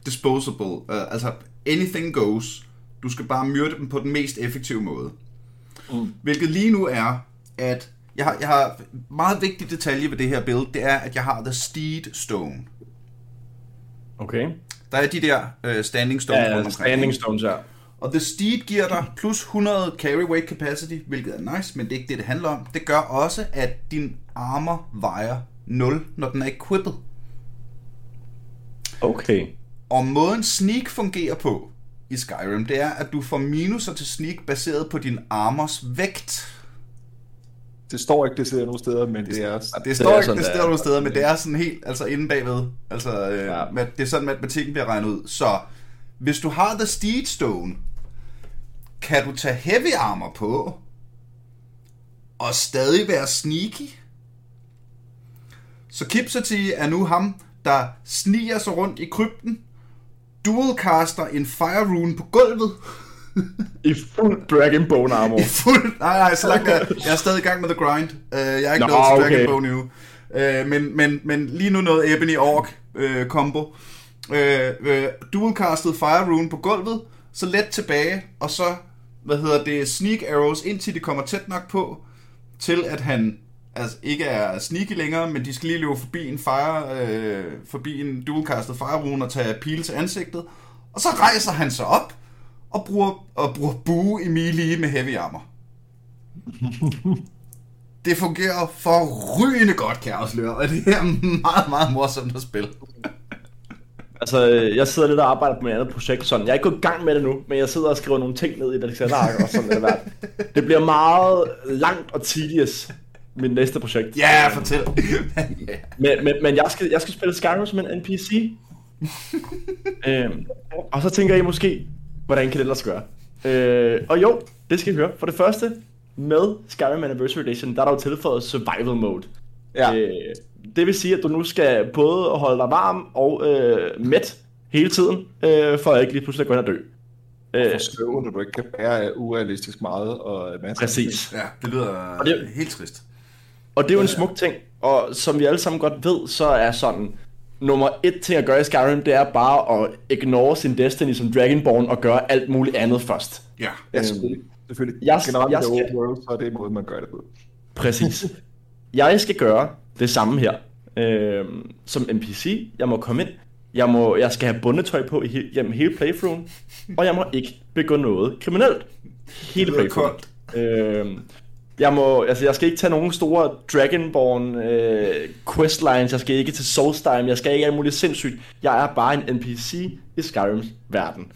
disposable. Uh, altså, anything goes. Du skal bare myrde dem på den mest effektive måde. Mm. Hvilket lige nu er, at jeg har, jeg har meget vigtig detalje ved det her build, det er, at jeg har The Steed Stone. Okay. Der er de der uh, standing stones Ja, rundt ja omkring. standing stones her. Og The Steed giver dig plus 100 carry weight capacity, hvilket er nice, men det er ikke det, det handler om. Det gør også, at din armor vejer 0, når den er equipped. Okay. Og måden sneak fungerer på i Skyrim, det er, at du får minuser til sneak baseret på din armors vægt. Det står ikke det sidder nogle steder, men det er... Og det Det står er ikke, sådan, det det står er. nogle steder, men det er sådan helt, altså inde bagved. Altså, øh, ja. det er sådan, matematikken bliver regnet ud. Så hvis du har The Steed Stone, kan du tage heavy armor på, og stadig være sneaky. Så Kipsati er nu ham, der sniger sig rundt i krypten, dualcaster en Fire Rune på gulvet, I fuld Dragon Bone armor. *laughs* i fuld... Nej, nej, så langt er, jeg er stadig i gang med The Grind. Uh, jeg er ikke Nå, nået til okay. Dragon Bone endnu. Uh, men, men, men lige nu noget Ebony Orc uh, combo. Uh, uh, dualcastet Fire Rune på gulvet, så let tilbage, og så, hvad hedder det, Sneak Arrows, indtil de kommer tæt nok på, til at han altså ikke er sneaky længere, men de skal lige løbe forbi en fire, øh, forbi en dualcastet fire rune og tage pile til ansigtet. Og så rejser han sig op og bruger, og bruger bue i melee med heavy armor. *laughs* det fungerer forrygende godt, kan jeg afsløre, og det er meget, meget morsomt at spille. *laughs* Altså, øh, jeg sidder lidt og arbejder på et andet projekt, sådan. Jeg er ikke gået i gang med det nu, men jeg sidder og skriver nogle ting ned i et Excel-ark og sådan lidt Det bliver meget langt og tedious, mit næste projekt. Ja, fortæl. *laughs* Men, men, men jeg, skal, jeg skal spille Skyrim som en NPC. øhm, og så tænker I måske, hvordan kan det ellers gøre? Øh, og jo, det skal I høre. For det første, med Skyrim Anniversary Edition, der er der jo tilføjet Survival Mode. Ja. Øh, det vil sige, at du nu skal både holde dig varm og øh, mæt hele tiden, øh, for at ikke lige pludselig gå hen og dø. Øh, For søvn, når du ikke kan bære urealistisk meget. Og masser præcis. ja, det lyder Og det- helt trist. Og det er jo en smuk ting, og som vi alle sammen godt ved, så er sådan, nummer et ting at gøre i Skyrim, det er bare at ignore sin Destiny som Dragonborn og gøre alt muligt andet først. Ja. Ja, selvfølgelig. selvfølgelig. Jeg- Generelt jeg skal- world, så er det måden, man gør det på. Præcis. Jeg skal gøre det samme her. Øhm, som NPC, jeg må komme ind, jeg, må, jeg skal have bundetøj på i he- gennem hele playthroughen, og jeg må ikke begå noget kriminelt. Hele playthroughen. Øhm, jeg, må, altså, jeg skal ikke tage nogen store Dragonborn øh, questlines, jeg skal ikke til Soulstorm, jeg skal ikke alt muligt sindssygt. Jeg er bare en NPC i Skyrims verden.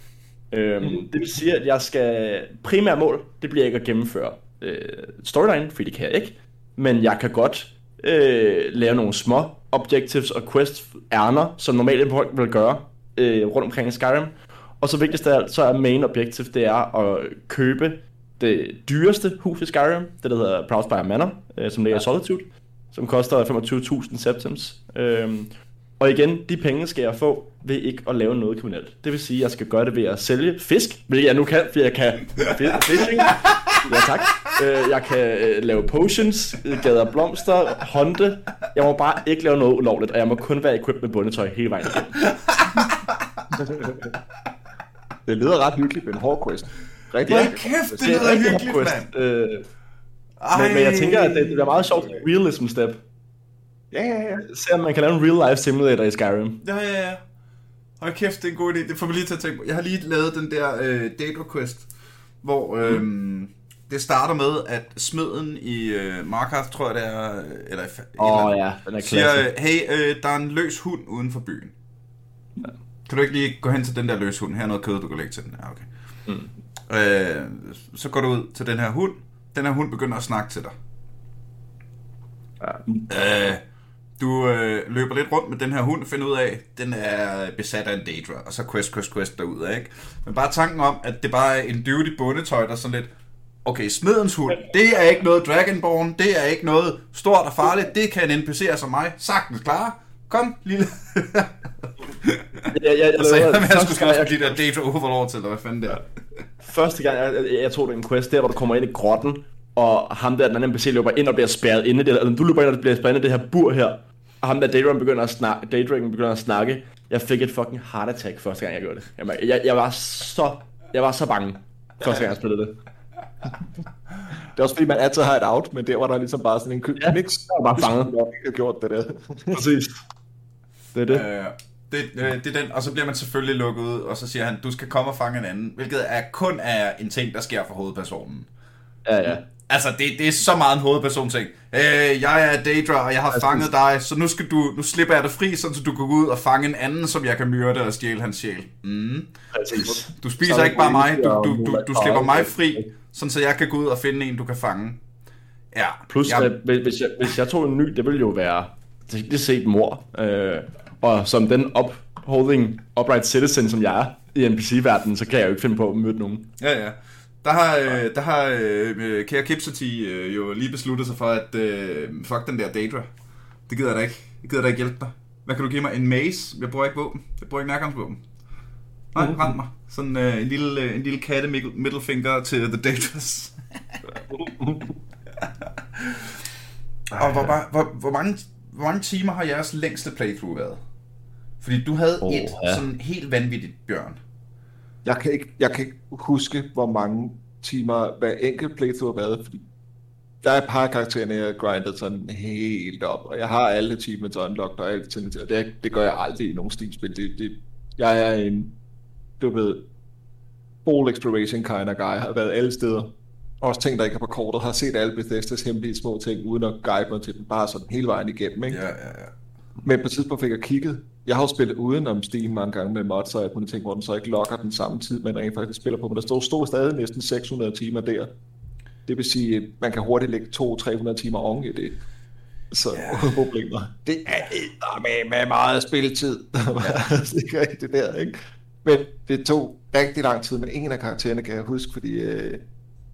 Øhm, det vil sige, at jeg skal... Primære mål, det bliver ikke at gennemføre øh, storyline, fordi det kan jeg ikke. Men jeg kan godt øh, lave nogle små objectives og quest ærner, som normalt folk vil gøre øh, rundt omkring i Skyrim. Og så vigtigst af alt, så er main objective, det er at købe det dyreste hus i Skyrim, det der hedder Proudspire Manor, øh, som ligger i Solitude, som koster 25.000 septims. Øhm, og igen, de penge skal jeg få ved ikke at lave noget kriminelt. Det vil sige, at jeg skal gøre det ved at sælge fisk, hvilket jeg nu kan, fordi jeg kan *laughs* fi- fishing. Ja tak. Øh, jeg kan øh, lave potions, øh, gader blomster, hånde. Jeg må bare ikke lave noget ulovligt, og jeg må kun være equipped med bundetøj hele vejen igennem. *laughs* Det lyder ret hyggeligt med en hård quest. Rigtig hyggeligt. kæft, det er lyder hyggeligt, mand. Øh, men, men jeg tænker, at det, det bliver meget sjovt realism step. Ja, ja, ja. Se om man kan lave en real life simulator i Skyrim. Ja, ja, ja. Hold kæft, det er en god idé. Det får vi lige til at tænke på. Jeg har lige lavet den der øh, data quest, hvor øh, det starter med, at smeden i øh, Markarth, tror jeg det er, øh, eller eller oh, andet, ja, den er siger, klasse. hey, øh, der er en løs hund uden for byen. Kan du ikke lige gå hen til den der løs hund? Her er noget kød, du kan lægge til den. Ja, okay. Mm. Øh, så går du ud til den her hund. Den her hund begynder at snakke til dig. Øh, du øh, løber lidt rundt med den her hund og finder ud af, den er besat af en Daedra, og så quest, quest, quest derude, ikke? Men bare tanken om, at det bare er en duty bundetøj, der er sådan lidt, okay, smedens hund, det er ikke noget Dragonborn, det er ikke noget stort og farligt, det kan en NPC'er som mig sagtens klare. Kom, lille. *laughs* Jeg, jeg, jeg, Og så *laughs* jeg, jeg første, skulle gang, skaffe jeg, de der Daedra overlord til, eller hvad fanden det er. første gang, jeg, jeg, jeg tog den quest, der hvor du kommer ind i grotten, og ham der, den anden NPC løber ind og bliver spærret inde, i det, eller du løber ind og bliver spærret inde i det her bur her, og ham der Daedra begynder at snakke, Daedra begynder at snakke, jeg fik et fucking heart attack første gang, jeg gjorde det. Jeg, jeg, jeg var så, jeg var så bange, første gang, jeg spillede det. *laughs* Det er også fordi, man altid har et out, men der var der ligesom bare sådan en Ja, mix. jeg var bare fanget. Jeg har gjort det der. Præcis. Det er det. Øh, det, øh, det er den, og så bliver man selvfølgelig lukket ud, og så siger han, du skal komme og fange en anden, hvilket er kun er en ting, der sker for hovedpersonen. Ja, ja. Altså, det, det er så meget en hovedperson ting. Øh, jeg er Daedra, og jeg har fanget dig, så nu, skal du, nu slipper jeg dig fri, så du kan gå ud og fange en anden, som jeg kan myrde og stjæle hans sjæl. Mm. Præcis. Du spiser Så ikke bare mig, det du, du, du, du slipper mig fri, sådan så jeg kan gå ud og finde en, du kan fange. Ja, Plus, jeg, at hvis, jeg, hvis jeg tog en ny, det ville jo være teknisk set mor. Øh, og som den upholding, upright citizen, som jeg er i NPC-verdenen, så kan jeg jo ikke finde på at møde nogen. ja, ja. Der har, øh, der har øh, kære Kipsati øh, jo lige besluttet sig for, at øh, fuck den der Daedra. Det gider jeg da ikke. Jeg gider da ikke hjælpe dig. Hvad kan du give mig? En mace? Jeg bruger ikke våben. Jeg bruger ikke nærgangsvåben. Nej, rend mig. Sådan øh, en lille, øh, en lille katte middle middle finger til The Daedras. *laughs* Og hvor, hvor, hvor, hvor, mange, hvor mange timer har jeres længste playthrough været? Fordi du havde oh, et ja. sådan helt vanvittigt, Bjørn. Jeg kan, ikke, jeg kan ikke huske, hvor mange timer hver enkelt playthrough har været, fordi der er et par karaktererne, jeg har grindet sådan helt op, og jeg har alle achievements unlocked og alt sådan og det, det gør jeg aldrig i nogen Steam-spil. Det, det, jeg er en, du ved, full exploration kind of guy, har været alle steder. Også ting, der ikke er på kortet, har set alle Bethesdas hemmelige små ting, uden at guide mig til dem, bare sådan hele vejen igennem, ikke? Ja, ja, ja. Men på et tidspunkt fik jeg kigget. Jeg har jo spillet uden om Steam mange gange med mods, og jeg kunne tænke, hvor den så ikke lokker den samme tid, man rent faktisk spiller på. Men der stod, stod stadig næsten 600 timer der. Det vil sige, at man kan hurtigt lægge 200-300 timer oven i det. Så yeah. *laughs* problemer. Det er med, med meget spilletid. *laughs* Ja. det, det der, ikke? Men det tog rigtig lang tid, men ingen af karaktererne kan jeg huske, fordi øh,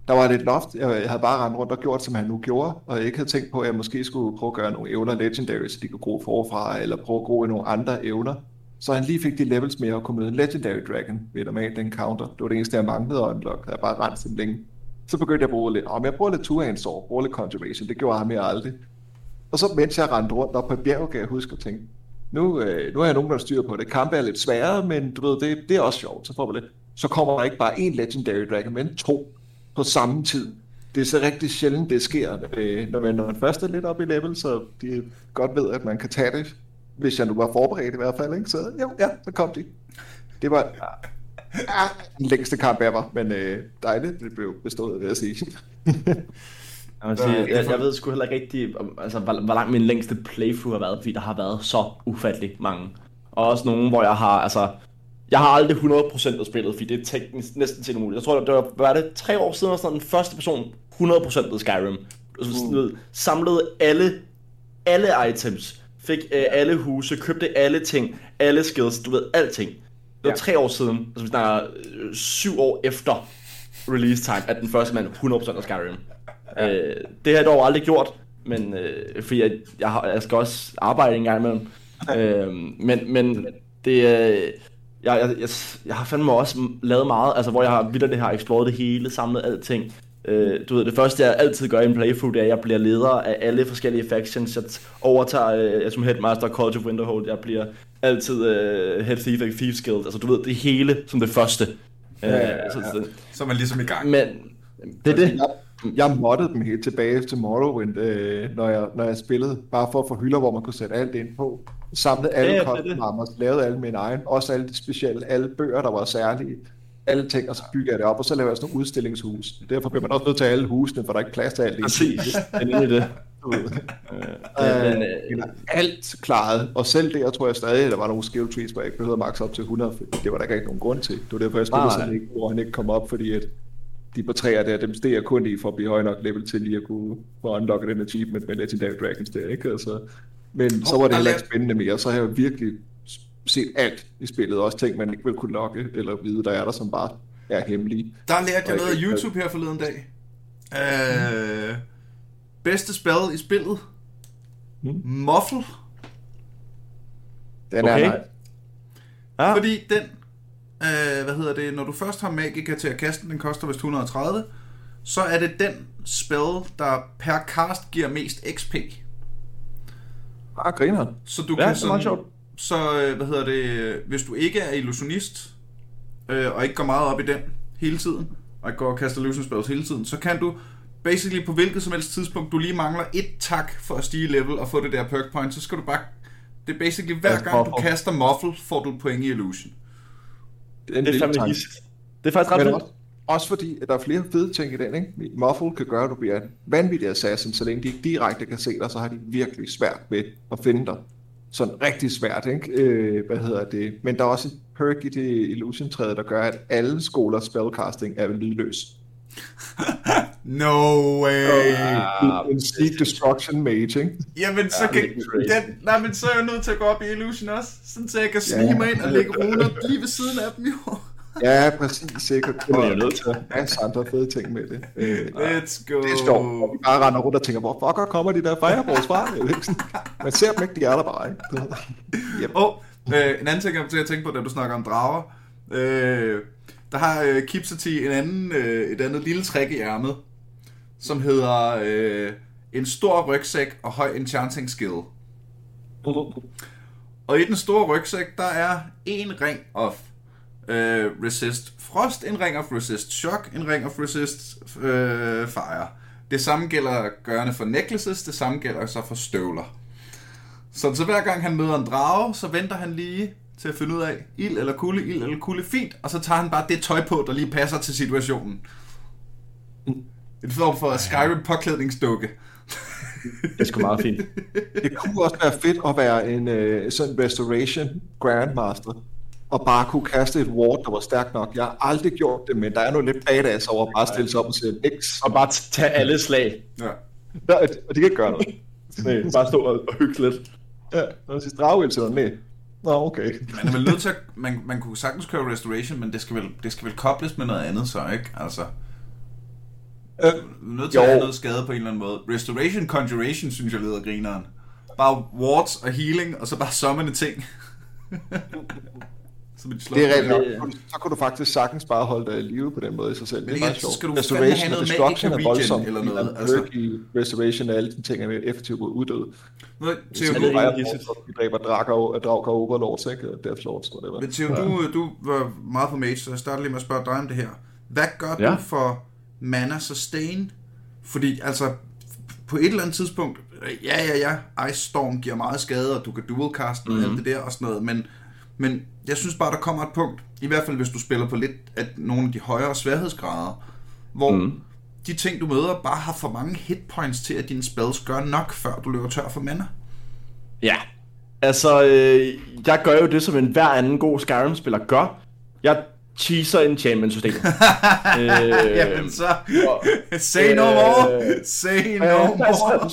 der var lidt loft. Jeg, havde bare rendt rundt og gjort, som han nu gjorde, og jeg ikke havde tænkt på, at jeg måske skulle prøve at gøre nogle evner legendary, så de kunne gro forfra, eller prøve at gro i nogle andre evner. Så han lige fik de levels med at kunne møde en legendary dragon ved normalt encounter. Det var det eneste, jeg manglede at unlock. Jeg bare rendt sådan længe. Så begyndte jeg at bruge lidt, om jeg bruger lidt two-hand sword, bruger lidt conjuration, det gjorde ham jeg aldrig. Og så mens jeg rendte rundt op på et bjerg, kan jeg huske at tænke, nu, øh, nu har jeg nogen, der styr på det. Kampe er lidt sværere, men du ved, det, det er også sjovt. Så får man det. Så kommer der ikke bare en Legendary Dragon, men to på samme tid. Det er så rigtig sjældent, det sker, øh, når, man, når man først er lidt oppe i level, så de godt ved, at man kan tage det. Hvis jeg nu var forberedt i hvert fald, ikke? så jo, ja, så kom de. Det var ah, den længste kamp ever, men øh, dejligt, det blev bestået, vil jeg sige. *laughs* Jeg, vil sige, jeg, jeg ved sgu heller ikke rigtig, altså, hvor, hvor lang min længste playthrough har været, fordi der har været så ufattelig mange. Og også nogle, hvor jeg har, altså, jeg har aldrig 100% af spillet, fordi det er teknisk næsten til umuligt. Jeg tror, det var, var det, tre år siden, sådan den første person 100% af Skyrim. Ved, samlede alle, alle items, fik øh, alle huse, købte alle ting, alle skills, du ved, alting. Det var Ja. tre år siden, altså vi snakker øh, syv år efter release time, at den første mand 100% af Skyrim. Øh, det har jeg dog aldrig gjort, men øh, fordi jeg, jeg, har, jeg skal også arbejde en gang imellem. øh, men, men det, øh, jeg, jeg, jeg, jeg har fandme også lavet meget, altså hvor jeg har vildt det her exploret det hele, samlet alting. Øh, du ved, det første jeg altid gør i en playthrough, det er, at jeg bliver leder af alle forskellige factions. Jeg overtager, øh, jeg som headmaster College of Winterhold, jeg bliver altid øh, head thief af Thieves Guild. Altså du ved, det hele som det første. Øh, ja, ja. Så, så, Så er man ligesom i gang. men det er det. Jeg, jeg moddede dem helt tilbage til Morrowind, øh, når, jeg, når jeg spillede, bare for at få hylder, hvor man kunne sætte alt ind på. Samlede alle Ja, er kostnammer, lavede alle mine egen, også alle de specielle, alle bøger, der var særlige, alle ting, og så bygger jeg det op, og så laver jeg sådan nogle udstillingshus. Derfor bliver man også nødt til alle husene, for der er ikke plads til alt. Præcis, *laughs* det er det. Øh, men, øh, alt klaret, og selv det, jeg tror jeg stadig, der var nogle skill trees, hvor jeg ikke behøvede at max op til 100, for det var der ikke nogen grund til. Det var derfor, jeg spillede sådan ikke, hvor han ikke kom op, fordi at de på træer der, dem steg jeg kun i for at blive høj nok level til lige at kunne få unlocket den achievement med Legendary Dragons der, ikke? Altså, men så Hov, var det heller ikke spændende mere, så har jeg virkelig set alt i spillet, også ting, man ikke vil kunne lokke eller vide, der er der, som bare er hemmelige. Der lærte jeg Og noget af YouTube her forleden dag. Øh, bedste spil i spillet. Mm. Muffle. Den Okay. er nej. ja. Fordi den, øh, hvad hedder det, når du først har Magica til at kaste den, den koster vist 130, så er det den spil, der per cast giver mest XP. Ah, griner. Så du Ja, kan det er meget sådan, sjovt. så øh, hvad hedder det, hvis du ikke er illusionist, øh, og ikke går meget op i den hele tiden, og ikke går og kaster illusion spells hele tiden, så kan du basically på hvilket som helst tidspunkt, du lige mangler et tak for at stige level og få det der perk point, så skal du bare, det er basically hver gang du kaster muffle, får du et point i illusion. Det er, en Det er fandme hissigt. Det er faktisk ret fedt. Også, fordi, at der er flere fede ting i den, ikke? Muffle kan gøre, at du bliver en vanvittig assassin, så længe de ikke direkte kan se dig, så har de virkelig svært ved at finde dig. Sådan rigtig svært, ikke? Øh, hvad hedder det? Men der er også et perk i det illusion-træet, der gør, at alle skoler spellcasting er lydløs. *laughs* No way! Ah, en Seek Destruction Mage, ikke? Jamen, så kan, den, nej, men så er jeg nødt til at gå op i Illusion også, sådan så jeg kan snige Ja. mig ind og lægge runer lige ved siden af dem, jo. Ja, præcis, sikkert. Det er jo nødt til. Og masser andre fede ting med det. Øh, Let's go. det er sjovt, vi bare render rundt og tænker, hvor fucker kommer de der fireballs fra? *laughs* Ikke Man ser dem ikke, de er der bare, ikke? Yep. Åh, oh, øh, en anden ting, jeg kom til at tænke på, da du snakker om drager. Øh, der har øh, Kipsati en anden, øh, et andet lille trick i ærmet, som hedder øh, en stor rygsæk og høj enchanting skill. Og i den store rygsæk, der er en ring of øh, resist frost, en ring of resist shock, en ring of resist øh, fire. Det samme gælder gørende for necklaces, det samme gælder så for støvler. Så, så hver gang han møder en drage, så venter han lige til at finde ud af, ild eller kulde, ild eller kulde, fint, og så tager han bare det tøj på, der lige passer til situationen. En form for Skyrim påklædningsdukke. Det er sgu meget fint. *laughs* Det kunne også være fedt at være en øh, sådan restoration grandmaster, og bare kunne kaste et ward, der var stærkt nok. Jeg har aldrig gjort det, men der er noget lidt badass over at bare stille sig op og sige X. Og bare tage alle slag. Ja. Ja, og de kan ikke gøre noget. *laughs* Nej, bare stå og, og hygge lidt. Ja, når siger dragvild til nej. Nå, okay. Man er vel nødt til at, man, man kunne sagtens køre restoration, men det skal, vel, det skal vel kobles med noget andet så, ikke? Altså, Øh, nødt til Jo. at have noget skade på en eller anden måde. Restoration Conjuration, synes jeg lyder grineren. Bare wards og healing, og så bare summone ting. *laughs* så vil de slå det er rigtigt nok. Så kunne du faktisk sagtens bare holde dig i live på den måde i sig selv. Det Men er ikke, meget så sjovt. skal du Restoration have og noget er regen voldsomt. eller noget, er altså. i restoration og alle de ting er mere effektivt mod uddøde. Nå, Så Theo, det det du, er er vi dræber drager, og drager overlords, ikke? Og Death Lords, whatever. men Theo, du, du var meget på mage, så jeg starter lige med at spørge dig om det her. Hvad gør Ja. du for mana sustain? Fordi altså, på et eller andet tidspunkt, ja, ja, ja, Ice Storm giver meget skade, og du kan dualcast og mm-hmm. alt det der og sådan noget, men, men jeg synes bare, der kommer et punkt, i hvert fald hvis du spiller på lidt af nogle af de højere sværhedsgrader, hvor mm. de ting, du møder, bare har for mange hitpoints til, at dine spells gør nok, før du løber tør for mana. Ja. Altså, øh, jeg gør jo det, som en hver anden god Skyrim-spiller gør. Jeg cheeser enchantment-systemet. *laughs* øh, Jamen så, og- say no øh, more, say no more.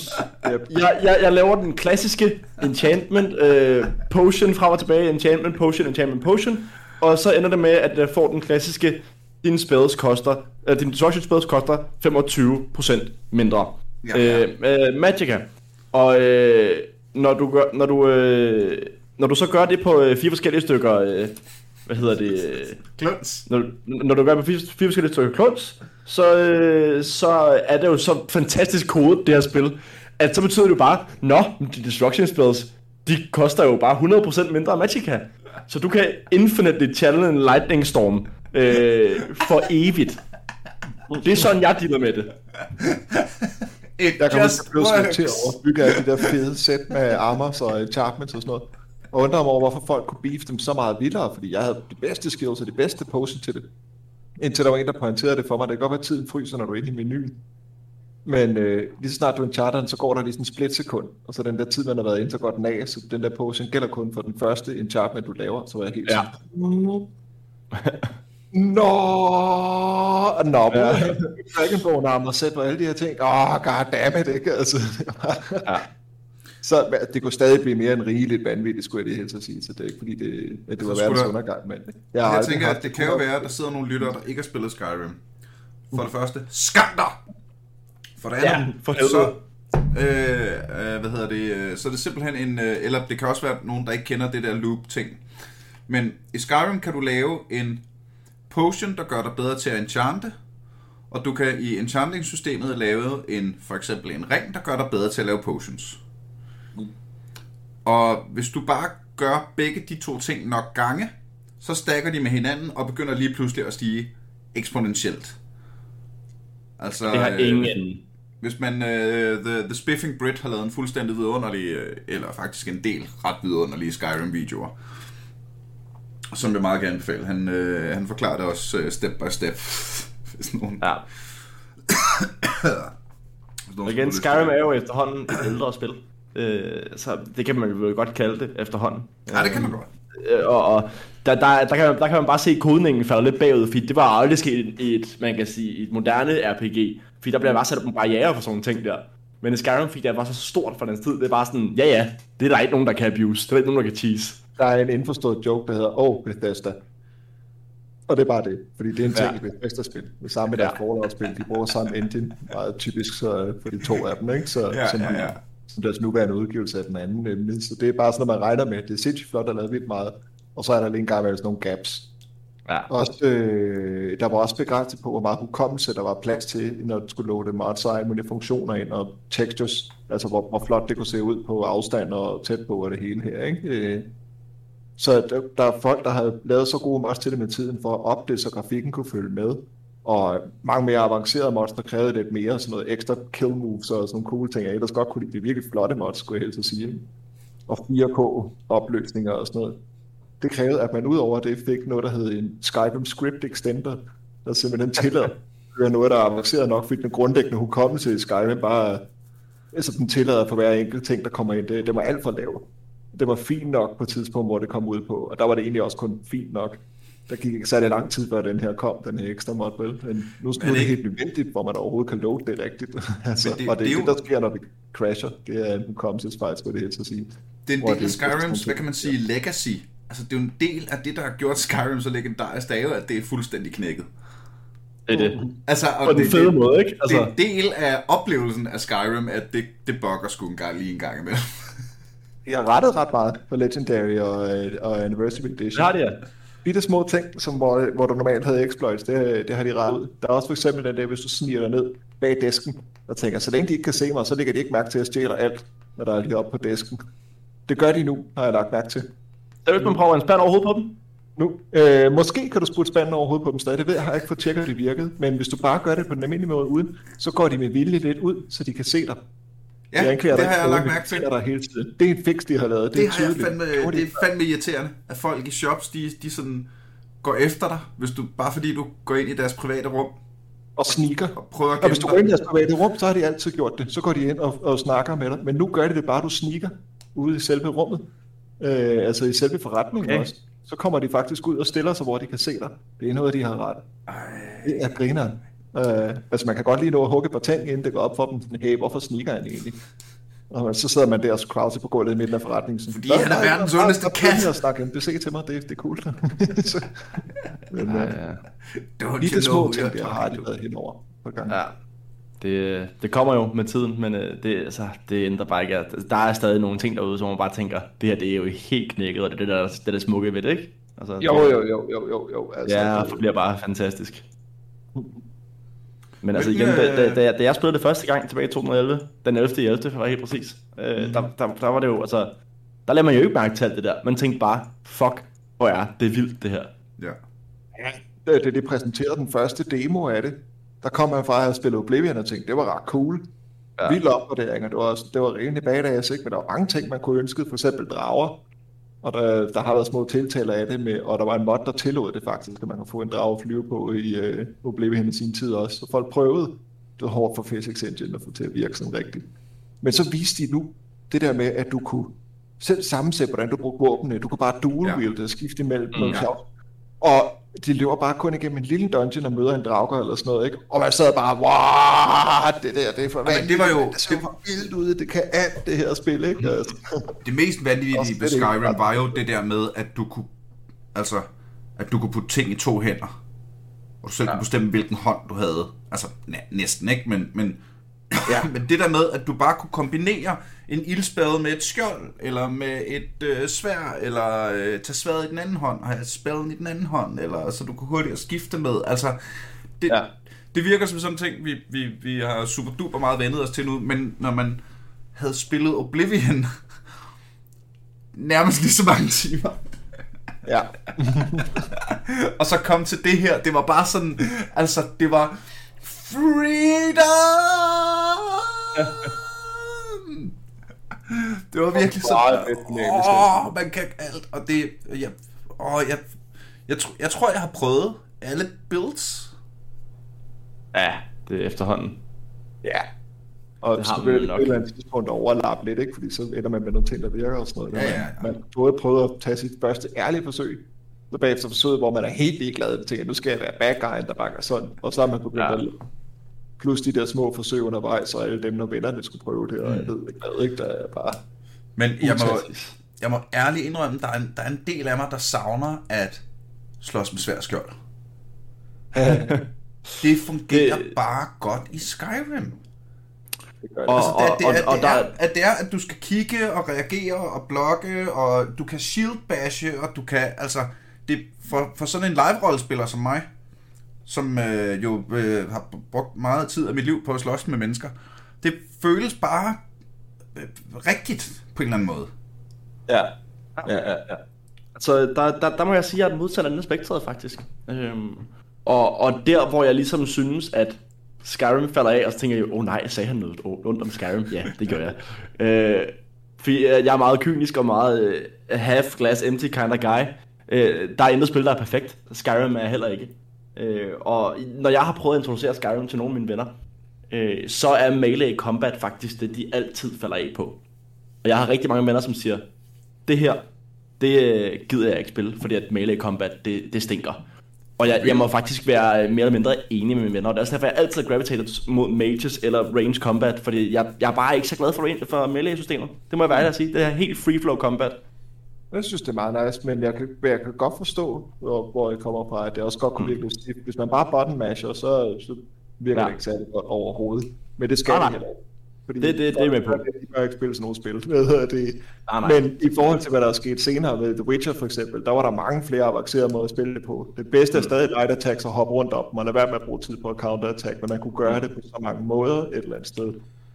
jeg, jeg, jeg laver den klassiske enchantment øh, potion frem og tilbage, enchantment potion, enchantment potion, og så ender det med, at jeg får den klassiske, dine spells koster, øh, din destruction spells koster 25% mindre. Ja, ja. Øh, øh, Magica. Og øh, når du gør, når du, øh, når du så gør det på øh, fire forskellige stykker, øh, hvad hedder det, øh, Kluns. når, når du gør med fire, fire forskellige stykker kluns, så, øh, så er det jo så fantastisk kode, det her spil, at så betyder det jo bare, nå, de destruction spells, de koster jo bare 100% mindre af Magica. Så du kan infinitely en lightning storm øh, for evigt. Det er sådan, jeg dealer med det. It Der kommer til at blive til at bygge alle de der fede sæt med armors og enchantments og sådan noget. Og undrer mig over, hvorfor folk kunne beef dem så meget vildere, fordi jeg havde de bedste skills og de bedste potions til det. Indtil der var en, der pointerede det for mig. Det kan godt være, at tiden fryser, når du er inde i menuen. Men øh, lige så snart du enchanter den, så går der lige sådan en split sekund. Og så den der tid, man har været inde, så går den af. Så den der potion gælder kun for den første enchantment, du laver. Så var jeg helt Ja. sådan, Nå, nå, ja. Dragonbone armor sæt og alle de her ting. Åh, oh, goddammit, ikke? Altså, Ja. Så det kunne stadig blive mere end rigeligt vanvittigt, skulle jeg det helst at sige. Så det er ikke fordi, det, at det var verdens der- undergang, men jeg, Jeg tænker, at det kan jo være, at der sidder nogle lyttere, der ikke har spillet Skyrim. For det første, skam dig! For det andet, Ja, for så, øh, øh, hvad hedder det, øh, så er det simpelthen en, øh, eller det kan også være nogen, der ikke kender det der loop-ting. Men i Skyrim kan du lave en potion, der gør dig bedre til at enchante, og du kan i enchanting-systemet lave en, for eksempel en ring, der gør dig bedre til at lave potions. Og hvis du bare gør begge de to ting nok gange, så stakker de med hinanden og begynder lige pludselig at stige eksponentielt. Altså, Det har øh, ingen hvis man, uh, The, The Spiffing Brit har lavet en fuldstændig vidunderlig, øh, eller faktisk en del ret vidunderlige Skyrim-videoer, som jeg meget gerne anbefale. Han, uh, han forklarer det også uh, step by step. *laughs* Hvis nogen, Ja. *coughs* hvis nogen Og igen, Skyrim det. er jo efterhånden et ældre spil. Øh, så det kan man jo godt kalde det efterhånden. Ja, det kan man godt. Øh, og, og der, der, der, kan man, der kan man bare se, at kodningen falder lidt bagud, fordi det var aldrig sket i et, man kan sige, et moderne RPG. Fordi der bliver bare sat nogle barriere for sådan nogle ting der. Men i Skyrim fik det var så stort for den tid, det er bare sådan, ja ja, det er der ikke nogen, der kan abuse, det er der ikke nogen, der kan cheese. Der er en indforstået joke, der hedder, oh, Bethesda. Og det er bare det, fordi det er en ting Ja. i Bethesda-spil. Det samme med deres Ja. Fallout-spil, de bruger samme engine, meget typisk så, for de to af dem, ikke? Så, Ja, som, ja, ja. Som deres nuværende udgivelse af den anden nemlig. Så det er bare sådan, at man regner med, det er sindssygt flot at lave vildt meget, og så er der lige en gang med sådan nogle gaps. Ja. Også, øh, der var også begrænset på, hvor meget hukommelse der var plads til, når du skulle mods og alle mulige funktioner ind, og textures, altså hvor, hvor flot det kunne se ud på afstand og tæt på og det hele her, ikke? Øh, Så der, der er folk, der har lavet så gode mods til det med tiden, for at opdage, så grafikken kunne følge med. Og mange mere avancerede mods, der krævede lidt mere, sådan noget ekstra kill moves og sådan nogle cool ting. Jeg ellers godt kunne lide. Det er virkelig flotte mods, skulle jeg helst sige. Og 4K opløsninger og sådan noget. Det krævede, at man udover det fik noget, der hed en Skyrim Script Extender, der simpelthen tillader at høre noget, der er avanceret nok, fordi den grundlæggende hukommelse i Skyrim bare, altså den tillader for hver enkelt ting, der kommer ind, det, det var alt for lavt. Det var fint nok på et tidspunkt, hvor det kom ud på, og der var det egentlig også kun fint nok. Der gik ikke særlig lang tid, før den her kom, den her ekstra mod, vel? Men nu er det det- helt nødvendigt, hvor man overhovedet kan load det rigtigt. *laughs* altså, Men det- det, og det, det er det, det, der sker, når vi crasher, det er en hukommelsesfejl, skulle det helt så sige. Det er en del af det er Skyrims, hvad kan man sige, legacy. Altså, det er jo en del af det, der har gjort Skyrim så legendarisk, det er jo, at det er fuldstændig knækket. Det er det. Altså, og På den det, fede det, måde, ikke? Det Altså, er en del af oplevelsen af Skyrim, at det, det bugger sgu en gang, lige en gang imellem. Jeg har rettet ret meget på Legendary og, øh, og Anniversary Edition. det har de ja. Bitte små ting, som hvor, hvor du normalt havde exploits, det, det har de rettet ud. Der er også for eksempel den der, hvis du sniger dig ned bag disken, og tænker, så længe de ikke kan se mig, så lægger de ikke mærke til, at jeg stjæler alt, når der er lige oppe på disken. Det gør de nu, har jeg lagt mærke til. Så hvis man prøver en spand over hovedet på dem, Nu, øh, måske kan du sprutte spanden over hovedet på dem stadig, det ved jeg, har ikke fået tjekket, det virkede, men hvis du bare gør det på den almindelige måde uden, så går de med vilje lidt ud, så de kan se dig. Ja, De anklager det dig har jeg lagt mærke til. dig hele tiden. Det er en fix, de har lavet. Det, Det er har jeg tydeligt. fandme, det er fandme irriterende, at folk i shops, de, de sådan går efter dig, hvis du, bare fordi du går ind i deres private rum og sneaker. og prøver at Og hvis du går ind i deres private rum, så har de altid gjort det. Så går de ind og, og snakker med dig. Men nu gør de det bare, du sneaker ude i selve rummet. Øh, altså i selve forretningen Okay. okay. også. Så kommer de faktisk ud og stiller sig, hvor de kan se dig. Det er noget, de har ret. Det er grineren. Øh, altså man kan godt lige nå at hugge et par ting, inden det går op for dem. Sådan, hey, hvorfor sneaker han egentlig? Og så sidder man der og croucher på gulvet i midten af forretningen. Sådan, Fordi han er "Nej, verdens ondeste kat." nej, Og snakke, det se til mig, det, det er cool. *laughs* *laughs* Så- Men, ja, øh, ja. Don't lige you de små ting, der har talking været henover på gang. ja. Det, det kommer jo med tiden, men øh, det, altså, det ændrer bare ikke. Der er stadig nogle ting derude, som man bare tænker, det her det er jo helt knækket, og det er det, der, det, er det smukke ved det, ikke? Altså, Jo, det, jo, jo, jo, jo, jo. Altså, Ja, det bliver bare fantastisk. Men altså igen, da, da, da, jeg, da jeg spillede det første gang tilbage i 2011, den 11. 11. for at være helt præcis, øh, Mhm. der, der, der var det jo, altså, der lader man jo ikke mærke til alt det der. Man tænkte bare, fuck, hvor er det vildt det her. Ja. da da de præsenterede den første demo af det, der kom man fra at have spillet Oblivion og tænkte, det var ret cool. Ja. Ja. Vild opgradering, og det var, også, det var rimelig badass, ikke? men der var mange ting, man kunne ønske, for eksempel drager. Og der, der har været små tiltaler af det, med, og der var en mod, der tillod det faktisk, at man kunne få en drage at flyve på i uh, Oblivion i sin tid også. Så folk prøvede, det var hårdt for Physics Engine at få til at virke sådan rigtigt. Men så viste de nu det der med, at du kunne selv sammensætte, hvordan du brugte våbnene. Du kunne bare dual Ja. wield og skifte imellem Mm, ja. ja. Og de løber bare kun igennem en lille dungeon og møder en drager eller sådan noget, ikke? Og man sad bare, wow, det der, det er for men det var jo- det ser for vildt ud, det kan alt det her spil, ikke? Altså. Det mest vanvittige ved Skyrim ikke- var jo det der med, at du kunne, altså, at du kunne putte ting i to hænder. Og du selv kunne bestemme, hvilken hånd du havde. Altså, næ- næsten ikke, men, men, ja. *laughs* men det der med, at du bare kunne kombinere en ildspade med et skjold, eller med et øh, svær, eller øh, tage sværet i den anden hånd, og have spaden i den anden hånd, eller så du kunne hurtigt skifte med. Altså, det, ja. Det virker som sådan en ting, vi, vi, vi har super duper meget vendet os til nu, men når man havde spillet Oblivion *laughs* nærmest lige så mange timer, Ja. *laughs* og så kom til det her, det var bare sådan, altså det var freedom! Det var virkelig sådan, åh, man kan alt, og det, jeg, åh, jeg, jeg, tr- jeg tror, jeg har prøvet alle builds. Ja, det er efterhånden. Ja. Og Det det har så man vil det nok. på et eller andet tidspunkt overlappe lidt, ikke? Fordi så ender man med nogle ting, der virker og sådan noget. Ja, ja, ja. Man, man både prøvet at tage sit første ærlige forsøg, så bagefter forsøget, hvor man er helt ligeglad og tænker, nu skal jeg være bad guy, der bakker sådan. Og så er man begyndt Ja. ja. at plus de der små forsøg undervejs, og alle dem, når vennerne skulle prøve det, og jeg ved ikke hvad, ikke? Der er bare... Men jeg må, jeg må ærligt indrømme, der er, en, der er en del af mig, der savner at slås med svær skjold. *laughs* Det fungerer Det- bare godt i Skyrim. Det gør det. Og- Altså, det, det, er, og det, der- at det er, at du skal kigge og reagere og blokke, og du kan shield bashe, og du kan, altså, det, for, for sådan en live-rollespiller som mig, som øh, jo øh, har brugt meget tid af mit liv på at slås med mennesker, det føles bare øh, rigtigt på en eller anden måde. Ja. Ja, ja, ja. Så der, der, der må jeg sige, at jeg er ende af spektret, faktisk. Øhm, og, og der, hvor jeg ligesom synes, at Skyrim falder af, og så tænker jeg, åh oh, nej, sagde han noget ondt om Skyrim? Ja, det gør jeg. *laughs* Øh, fordi øh, jeg er meget kynisk og meget øh, half glass empty kind of guy. Øh, der er intet spil, der er perfekt. Skyrim er heller ikke. Øh, og når jeg har prøvet at introducere Skyrim til nogle af mine venner, øh, så er melee combat faktisk det, de altid falder af på. Og jeg har rigtig mange venner, som siger, det her, det øh, gider jeg ikke spille, fordi at melee combat, det, det stinker. Og jeg, jeg må faktisk være øh, mere eller mindre enig med mine venner, og det er også derfor, jeg altid gravitater mod mages eller range combat, fordi jeg, jeg er bare ikke så glad for, for melee-systemet. Det må jeg være ærlig at sige. Det er helt free flow combat. Jeg synes, det er meget nice, men jeg kan, jeg kan godt forstå, hvor, hvor jeg kommer fra, at det også godt kunne virke lidt stift. Hvis man bare button masher, så, så virker Ja. det ikke særlig godt overhovedet. Men det skal Nej, nej. heller. Fordi Det- det- det er med på. De bør ikke spille sådan nogle spil. *laughs* Hvad hedder det? Nej, nej. Men i forhold til, hvad der er sket senere med The Witcher for eksempel, der var der mange flere avancerede måder at spille det på. Det bedste er stadig light attacks og hoppe rundt op. Man er værd med at bruge tid på at counter attack, men man kunne gøre det på så mange måder et eller andet sted.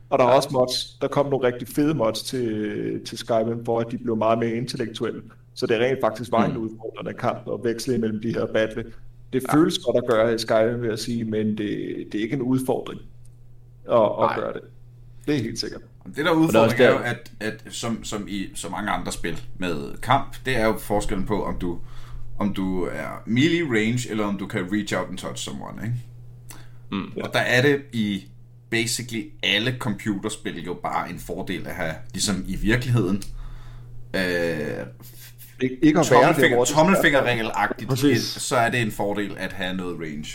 Og der er også mods, der kom nogle rigtig fede mods til, til Skyrim, hvor at de blev meget mere intellektuelle. Så det rent faktisk var en udfordrende kamp at veksle imellem de her battle. Det føles godt at gøre i Skyrim, vil jeg sige, men det, det er ikke en udfordring at, at gøre det. Det er helt sikkert. Det der udfordring er jo, at, at som, som i så mange andre spil med kamp, det er jo forskellen på, om du, om du er melee range, eller om du kan reach out and touch someone, ikke? Mm. Og der er det i basically alle computerspil jo bare en fordel at have, ligesom i virkeligheden, øh, Ik- ikke at være det, tommelfinger, det- tommelfingerregel-agtigt, Præcis. så er det en fordel at have noget range.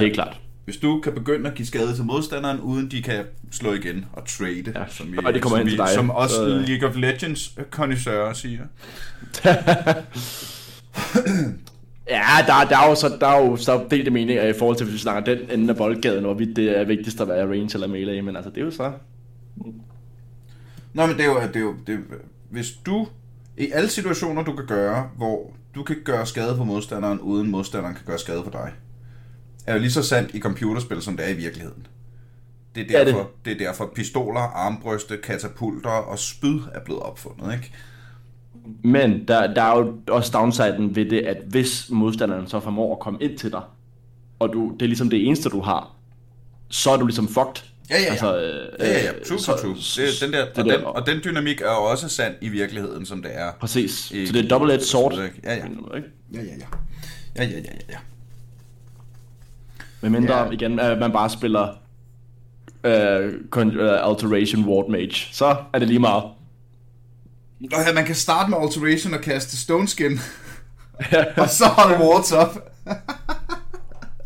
Helt klart. Hvis du kan begynde at give skade til modstanderen, uden de kan slå igen og trade, Ja, som, og det kommer som, ind til dig, som også så- League of Legends connoisseur siger. *laughs* Ja, der, der er jo så, der er jo så delte meninger i forhold til, hvis vi snakker den ende af boldgaden, hvorvidt det er vigtigst at være range eller melee, men altså det er jo så... Nå, men det er jo, det er jo det hvis du, i alle situationer du kan gøre, hvor du kan gøre skade på modstanderen, uden modstanderen kan gøre skade på dig, er jo lige så sandt i computerspil, som det er i virkeligheden. Det er Er det? derfor, det? er derfor pistoler, armbrøste, katapulter og spyd er blevet opfundet, ikke? Men der, der er jo også downsiden ved det, at hvis modstanderen så formår at komme ind til dig, og du, det er ligesom det eneste, du har, så er du ligesom fucked. Ja, ja, ja. Altså, øh, Ja, ja, ja. True, så- true. Det, den der, det og, den, og den dynamik er jo også sand i virkeligheden, som det er. Præcis. i- Så det er double-edged sword. Ja, ja. Ja, ja, ja. Ja, ja, ja, ja, ja. Med mindre, Ja. igen, at man bare spiller øh, øh, Alteration Ward Mage, så er det lige meget. Ja, man kan starte med Alteration og kaste Stone Skin, *laughs* og så holde wards op.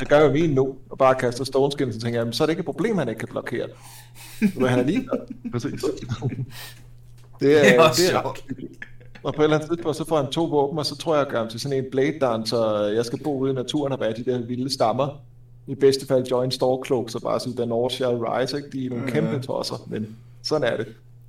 Det *laughs* gør jo min nu, og bare kaster stone skin, så tænker jeg, jamen, så er det ikke et problem, at han ikke kan blokere det. Er han er lige *laughs* Præcis. Det er, Det er også det er sjovt. Og på et eller andet tidspunkt, så får han to våben, og så tror jeg, at jeg gør ham til sådan en blade dancer. Jeg skal bo ude i naturen og være de der vilde stammer. I bedste fald join Stormcloak, så bare sådan, the North shall rise, ikke? De er nogle kæmpe tosser, men sådan er det.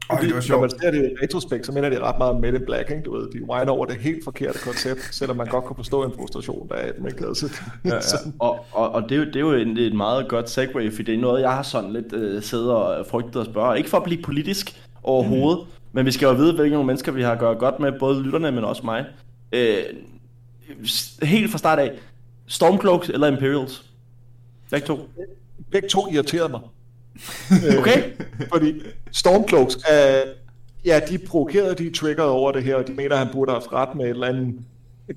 Ej, det var Når sjovt. man ser det i retrospekt, så minder det ret meget om Men in Black, ikke? Du ved, de whiner over det helt forkerte koncept, selvom man godt kan forstå en frustration, der er, at man ikke havde set. Ja, ja. *laughs* Og, og, og det, er jo, det er jo en, et meget godt segue, for det er noget, jeg har sådan lidt øh, siddet og frygtet at spørge. Ikke for at blive politisk overhovedet, mm. men vi skal jo vide, hvilke nogle mennesker vi har at gøre godt med, både lytterne, men også mig. Øh, helt fra start af, Stormcloaks eller Imperials? Begge to. Begge to irriterede mig. Okay? Fordi Stormcloaks, er, ja, de er provokeret, de er triggeret over det her, og de mener, at han burde have haft ret med et eller andet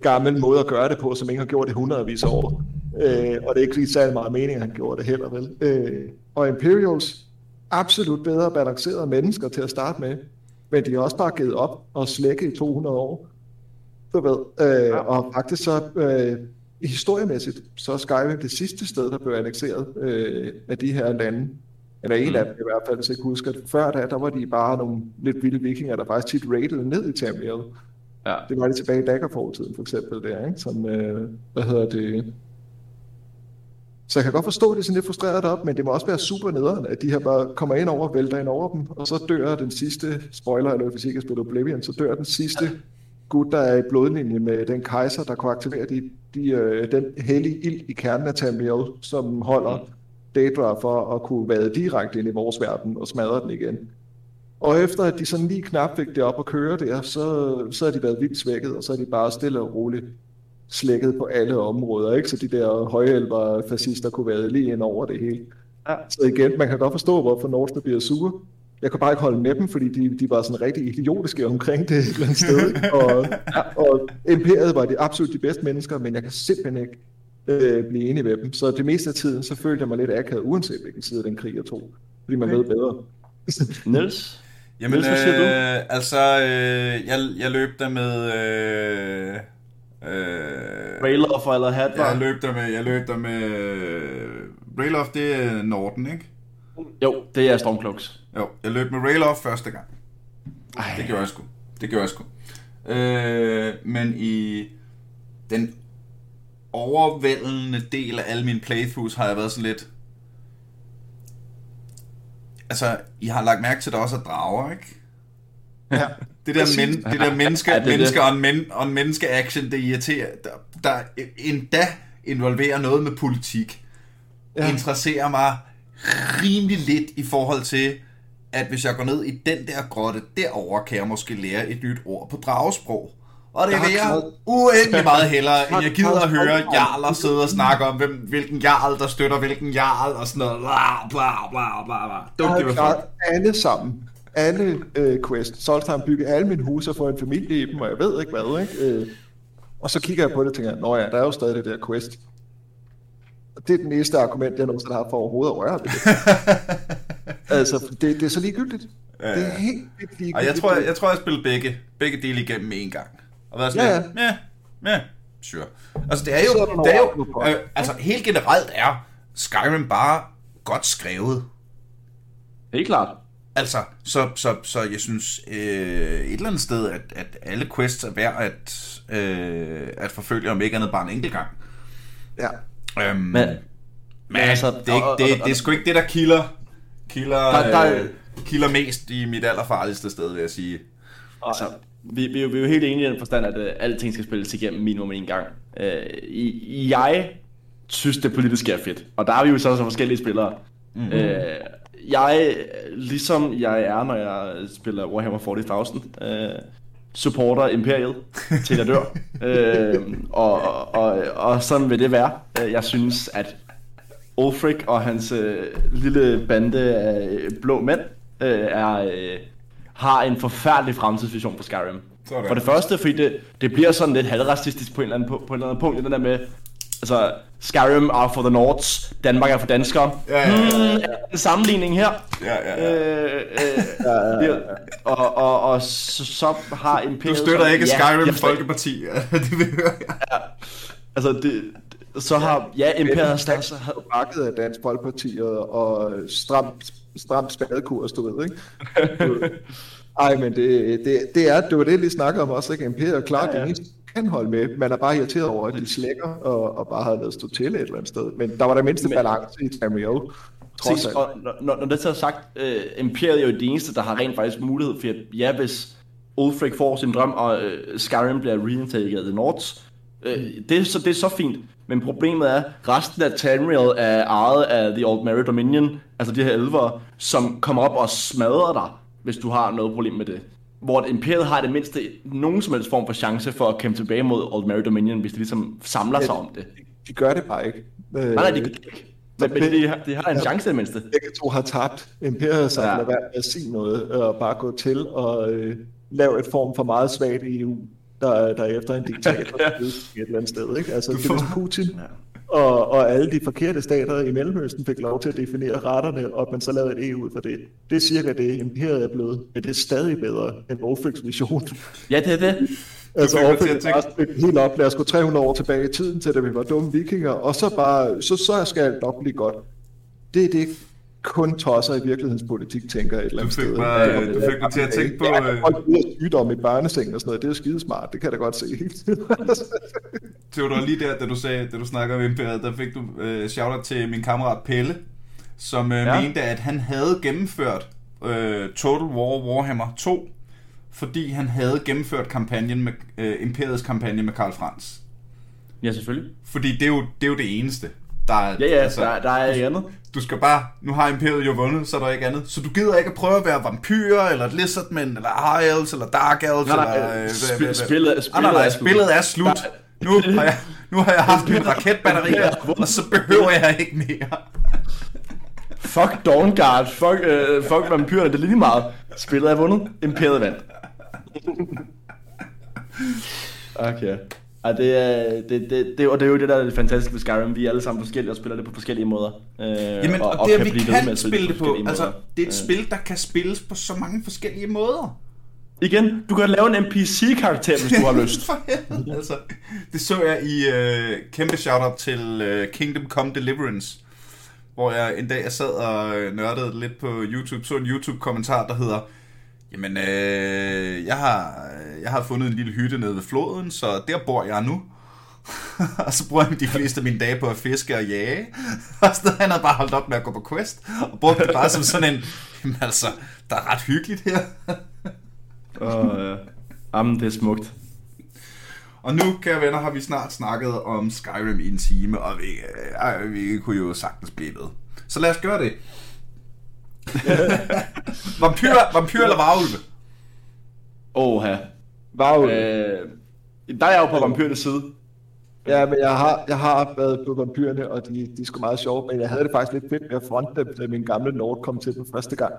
gammel måde at gøre det på, som ikke har gjort det hundredvis af år. Øh, og det er ikke lige særlig meget mening, at han gjorde det heller, vel? Øh, og Imperials, absolut bedre balancerede mennesker til at starte med, men de har også bare givet op og slækket i 200 år. Du ved, øh, og faktisk så øh, historiemæssigt, så er Skyrim det sidste sted, der blev annekteret øh, af de her lande. Eller en af dem i hvert fald, hvis jeg husker det. Før da, der var de bare nogle lidt vilde vikinger, der faktisk tit raidede ned i Tamriel. Ja. Det var de tilbage i Daggerfall-tiden for eksempel der, ikke? Som, øh, hvad hedder det? Så jeg kan godt forstå, at det er sådan lidt frustreret op, men det må også være super nederen, at de her bare kommer ind over, vælter ind over dem, og så dør den sidste, spoiler eller hvis I ikke har spillet Oblivion, så dør den sidste gut, der er i blodlinje med den kejser, der kunne aktivere de, de, øh, den hellige ild i kernen af Tamriel, som holder Daedra for at kunne vade direkte ind i vores verden og smadre den igen. Og efter at de sådan lige knap fik det op at køre der, så, så har de været vildt svækket, og så er de bare stille og roligt slækket på alle områder, ikke? Så de der højhjælper fascister kunne være lige ind over det hele. Ja. Så igen, man kan godt forstå, hvorfor Nordsjælland bliver sure. Jeg kunne bare ikke holde med dem, fordi de, de var sådan rigtig idiotiske omkring det et eller andet sted. Ikke? Og, *laughs* og imperiet var de absolut de bedste mennesker, men jeg kan simpelthen ikke øh, blive enig med dem. Så det meste af tiden, så følte jeg mig lidt akavet, uanset hvilken side af den krig jeg tog. Fordi man okay. ved bedre. *laughs* Niels? Jamen, Niels, hvad siger du? øh, altså, øh, jeg, jeg løb der med... Øh, øh, Rayloff eller Hadvar? jeg løb der med... Jeg løb der med... Øh, Rayloff, det er Norden, ikke? Jo, det er Stormcloaks. Jo, jeg løb med Rayloff første gang. Ej. Det gjorde jeg sgu. Det gjorde jeg sgu. Øh, men i den overvældende del af alle mine playthroughs har jeg været sådan lidt... Altså, I har lagt mærke til, at der også er drager, ikke? Ja. Det der, men, det der menneske, *laughs* Ja, det er det. menneske og en, men, og en menneske action, det irriterer, der, der endda involverer noget med politik, Ja. ja. interesserer mig rimelig lidt i forhold til, at hvis jeg går ned i den der grotte derover kan jeg måske lære et nyt ord på dragesprog. Og det Jeg vil jeg uendelig meget *laughs* hellere, end jeg gider at høre jarler sidde og snakke om, hvem, hvilken jarl, der støtter hvilken jarl, og sådan noget. Bla, bla, bla, bla, bla. Jeg Don't har klaret alle sammen. Alle øh, quests. Solstheim bygge alle mine huse og få en familie i dem, og jeg ved ikke hvad, ikke? Øh, og så kigger jeg på det og tænker, nå ja, der er jo stadig det der quest. Og det er den eneste argument, jeg nogensinde har for overhovedet at røre ved det. *laughs* altså, det, det er så ligegyldigt. Ja, Det er ja. helt vildt ligegyldigt. Og jeg tror, jeg, jeg tror, jeg spillede begge, begge dele igennem en gang. Og været sådan Ja, ja, ja, ja, sure. Altså, det er er jo, der det er jo øh, altså, helt generelt er Skyrim bare godt skrevet. Helt klart. Altså, så, så, så jeg synes øh, et eller andet sted, at, at alle quests er værd at, øh, at forfølge, om ikke andet bare en enkelt gang. Ja. Øhm, Men, men altså, det, er og- og- det, og- det er sgu ikke det, der kilder, kilder, Der- der- øh, kilder mest i mit allerfarligste sted, vil jeg sige. altså, vi, vi, er jo- vi er jo helt enige i den forstand, at uh, alting skal spilles igennem minimum en gang. I, jeg synes, det politisk er fedt. Og der er vi jo så, så forskellige spillere. Mm-hmm. Uh, jeg, ligesom jeg er, når jeg spiller Warhammer 40.000, uh, supporter Imperiet til jeg dør. uh, *laughs* og, og, og sådan vil det være. Uh, jeg synes, at Ulfric og hans øh, lille bande af øh, blå mænd øh, er, øh, har en forfærdelig fremtidsvision for Skyrim. Sådan. For det første, fordi det, det bliver sådan lidt halvracistisk på, en eller anden, på, på et eller andet punkt, det der med, altså, Skyrim er for the Nords, Danmark er for danskere. Ja, ja, ja. Hmm, er en sammenligning her? Ja, ja, ja. Øh, øh, ja, og, og, og så, så har Du Imperiet... støtter så- ikke ja, Skyrim jeg- Folkeparti, ja, det vil jeg høre. Altså, det, så har... Ja, Imperiet har- Bakket af Dansk Folkeparti og, og stramt, stramt spadekurs, du ved, ikke? Ej, men det, det, det, er, det var det, vi snakkede om også, ikke? Imperiet er klart Ja, ja, man kan holde med. Man er bare irriteret over, at de slækker og, og bare havde lavet stå til et eller andet sted. Men der var der mindste Men- balance i Tamriel, trods alt. og når, når, det så er sagt, øh, Imperiet er jo det eneste, der har rent faktisk mulighed for, at ja, hvis Ulfric får sin drøm, og øh, Skyrim bliver reintaget af The Nords, øh, det, er så, det er så fint. Men problemet er, resten af Tamriel er ejet af The Old Mary Dominion, altså de her elver, som kommer op og smadrer dig, hvis du har noget problem med det. Hvor Imperiet har det mindste nogen som helst form for chance for at kæmpe tilbage mod Old Mary Dominion, hvis de ligesom samler sig om det. De gør det bare ikke. Øh, Nej, nej, de kan ikke. Men, men de, har, de har en chance i det mindste. Begge to har tabt. Imperiet så Ja. ja. lade være med at sige noget, og bare gå til og øh, lave et form for meget svagt EU, der, der efter en diktator ja. et eller andet sted. Ikke? Altså, det er Putin. Og, og alle de forkerte stater i Mellemøsten fik lov til at definere retterne, og man så lavede et EU for det. Det er cirka det, imperiet er blevet, men det er stadig bedre end Wolfricks vision. Ja, det er det. *laughs* Altså, at tænke- er helt op, lad os gå 300 år tilbage i tiden, til da vi var dumme vikinger, og så bare, så, så skal alt nok blive godt. Det er det, kun tosser i virkelighedspolitik tænker et eller andet sted. mig- Ja, du fik mig til at tænke på, Ja, øh, folk ud af sygdom i børneseng og sådan noget, det er jo skidesmart, det kan jeg da godt se. *laughs* Theodor, lige der, da du, sagde, da du snakker om imperiet, der fik du øh, shout til min kammerat Pelle, som øh. Ja. mente, at han havde gennemført øh, Total War Warhammer 2, fordi han havde gennemført kampagnen med, øh, imperiets kampagne med Karl Franz. Ja, selvfølgelig. Fordi det er jo det, er jo det eneste. Der er, Ja, ja, altså, der, der er ikke andet. Du skal bare, nu har Imperiet jo vundet, så er der ikke andet. Så du gider ikke at prøve at være vampyr, eller lizardmen, eller high elves, eller dark elves, Nej, nej, eller... øh, øh, sp- spillet- Nej, spillet nej, nej, er slut. spillet er slut. Nu har jeg, nu har jeg haft min raketbatteri, og så behøver jeg ikke mere. Fuck Dawnguard, fuck, øh, fuck vampyrerne, det er lige meget. Spillet er vundet, Imperiet vandt. *laughs* Okay. Og det, er, det, det, det, og det er jo det, der er det fantastiske ved Skyrim. Vi er alle sammen forskellige og spiller det på forskellige måder. Øh, Jamen, og, og det, at vi kan at spille det på, forskellige altså, det er et Øh. spil, der kan spilles på så mange forskellige måder. Igen, du kan lave en NPC-karakter, hvis du har *laughs* lyst. For helvede, altså. Det så jeg i uh, kæmpe shout-out til uh, Kingdom Come Deliverance, hvor jeg en dag jeg sad og øh, nørdede lidt på YouTube, så en YouTube-kommentar, der hedder, jamen, øh, jeg, har, jeg har fundet en lille hytte nede ved floden, så der bor jeg nu. *laughs* og så bruger jeg de fleste af mine dage på at fiske og jage. *laughs* Og så han havde bare holdt op med at gå på quest, og brugte det bare som sådan en, jamen altså, der er ret hyggeligt her. *laughs* Og, øh, jamen, det er smukt. Og nu, kære venner, har vi snart snakket om Skyrim i en time, og vi, øh, vi kunne jo sagtens blive ved. Så lad os gøre det. *laughs* vampyr, vampyr eller varulve? Åh, Wow. øh, Der er jeg jo på vampyrernes side. Ja, men jeg har, jeg har været på vampyrerne, og de, de er sgu meget sjove, men jeg havde det faktisk lidt fedt med at fronte dem, da min gamle Nord kom til den første gang.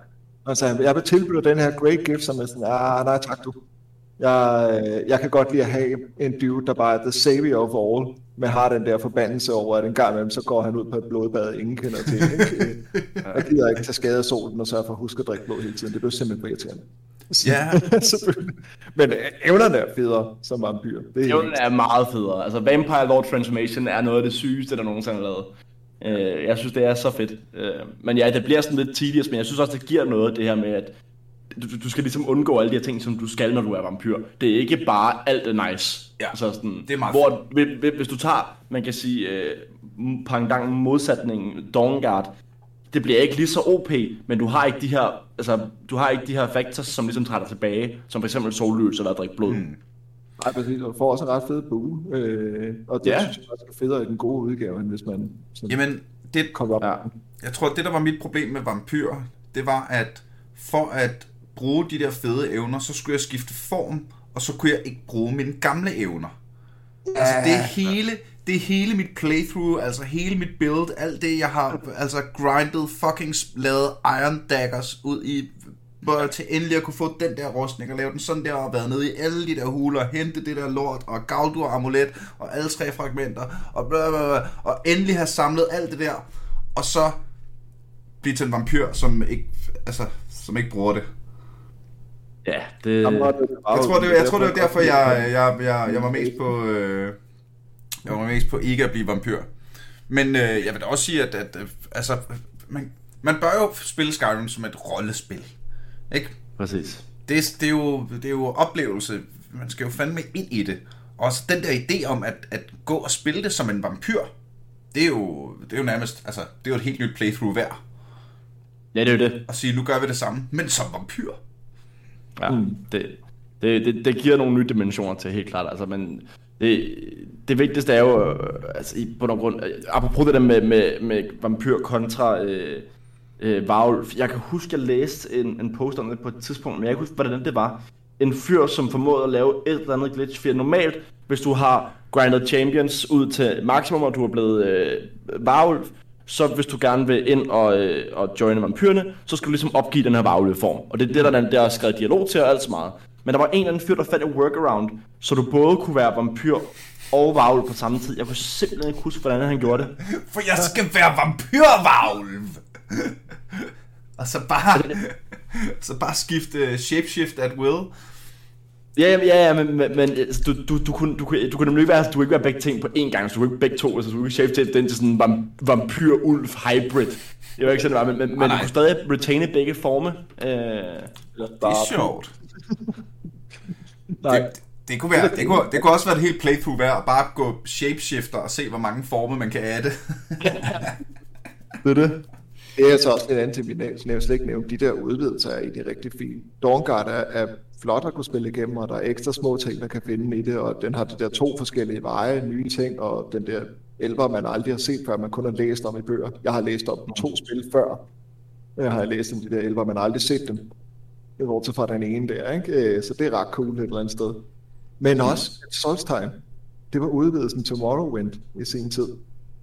Og så jeg vil tilbyde den her great gift, som er sådan, ah, nej tak du. Jeg, øh, jeg kan godt lide at have en dude, der bare er the savior of all, men har den der forbandelse over, at en gang imellem, så går han ud på et blodbad, ingen kender til. Ikke? *laughs* Jeg gider ikke tage skade af solen og sørge for at huske at drikke blod hele tiden. Det bliver simpelthen for irriterende. Ja. *laughs* Selvfølgelig. Men øh, evnerne er federe som vampyr. Det er Evnen er meget federe. Altså, Vampire Lord Transformation er noget af det sygeste, der nogensinde er lavet. Øh, jeg synes, det er så fedt. Øh, men ja, det bliver sådan lidt tedious, men jeg synes også, det giver noget, det her med, at du, du skal ligesom undgå alle de her ting, som du skal, når du er vampyr. Det er ikke bare alt er nice. Ja, altså sådan, det er meget hvor, hvis, hvis du tager, man kan sige, øh, pangdang modsætningen, Dawnguard, det bliver ikke lige så OP, men du har ikke de her, altså, du har ikke de her factors, som ligesom træder tilbage, som for eksempel sollys eller at drikke blod. Mm. Nej, præcis, og du får også en ret fed bue, øh, og det ja. synes jeg også er federe i den gode udgave, end hvis man sådan Jamen, det, kommer op. Ja. jeg tror, det der var mit problem med vampyr, det var, at for at bruge de der fede evner, så skulle jeg skifte form, og så kunne jeg ikke bruge mine gamle evner. Altså, det er hele, det er hele mit playthrough, altså hele mit build, alt det, jeg har altså grindet, fucking lavet iron daggers ud i, til endelig at kunne få den der rustning og lave den sådan der, og været nede i alle de der huler, hente det der lort, og Gaudur amulet, og alle tre fragmenter, og bla bla bla, og endelig have samlet alt det der, og så blive til en vampyr, som ikke, altså, som ikke bruger det. Ja, det... Og er Jeg tror, det, jeg tror, det var derfor, jeg, jeg, jeg, jeg var mest på... Øh, jeg var mest på ikke at blive vampyr. Men øh, jeg vil da også sige, at, at øh, altså, man, man bør jo spille Skyrim som et rollespil. Ikke? Præcis. Det, er- det, er jo, det er jo oplevelse. Man skal jo fandme ind i det. Og også den der idé om at, at gå og spille det som en vampyr, det er jo, det er jo nærmest, altså, det er jo et helt nyt playthrough værd. Ja, det er jo det. At sige, nu gør vi det samme, men som vampyr. Ja, mm. det, det, det, det giver nogle nye dimensioner til, helt klart. Altså, men det, det vigtigste er jo, øh, altså, i bund og grund, øh, apropos det der med, med, med vampyr kontra øh, øh, varulv. Jeg kan huske, jeg læste en, en post om det på et tidspunkt, men jeg kan ikke huske, hvordan det var. En fyr, som formåede at lave et eller andet glitch, for normalt, hvis du har grindet champions ud til maksimum, og du er blevet øh, varulv, så hvis du gerne vil ind og, øh, og joine vampyrerne, så skal du ligesom opgive den her varulveform. Og det er det, der, der er skrevet dialog til og alt så meget. Men der var en eller anden fyr, der fandt en workaround, så du både kunne være vampyr og varulv på samme tid. Jeg kunne simpelthen ikke huske, hvordan han gjorde det. For jeg skal være vampyrvarulv. og så bare, så bare skifte shapeshift at will. Ja, ja, ja, men, men, men altså, du, du, du, kunne, du, kunne, du kunne nemlig ikke være, du kunne ikke være begge ting på én gang, så du kunne ikke begge to, altså du kunne ikke shape til den til sådan en vam, vampyr-ulv hybrid. Det var ikke sådan, det var, men, men, men du kunne stadig retaine begge forme. Øh, Det er sjovt. nej. Det, det, kunne være, det, kunne, det kunne også være et helt playthrough værd at bare gå shapeshifter og se, hvor mange former man kan adde. Det er det. Det er så også lidt andet til, vi nævnt, slet ikke nævnt. De der udvidelser er egentlig rigtig fine. Dawnguard er, er flot at kunne spille igennem, og der er ekstra små ting, man kan finde i det, og den har de der to forskellige veje, nye ting, og den der elver, man aldrig har set før, man kun har læst om i bøger. Jeg har læst om de to spil før. Jeg har læst om de der elver, man har aldrig set dem. Det går til fra den ene der, ikke? Øh, så det er ret cool et eller andet sted. Men også Solstheim. Det var udvidelsen til Morrowind i sin tid.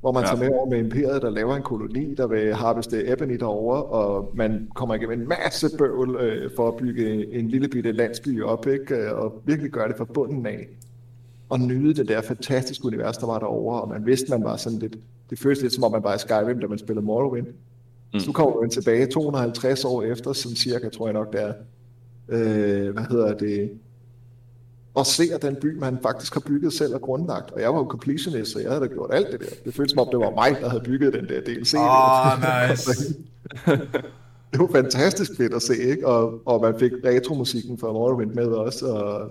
Hvor man Ja. tager med over med imperiet, der laver en koloni, der vil harveste Ebony derovre, og man kommer igennem en masse bøvl øh, for at bygge en lille bitte landsby op, ikke? Øh, og virkelig gøre det fra bunden af. Og nyde det der fantastiske univers, der var derovre, og man vidste, man var sådan lidt, det føltes lidt som om man var i Skyrim, da man spillede Morrowind. Mm. Så kommer man tilbage 250 år efter, sådan cirka, tror jeg nok det er, øh, hvad hedder det, og ser den by, man faktisk har bygget selv og grundlagt. Og jeg var jo completionist, så jeg havde da gjort alt det der. Det føltes som om, det var mig, der havde bygget den der DLC. Åh, nice. *laughs* det var fantastisk fedt at se, ikke? Og, og man fik retromusikken fra Morrowind med også, og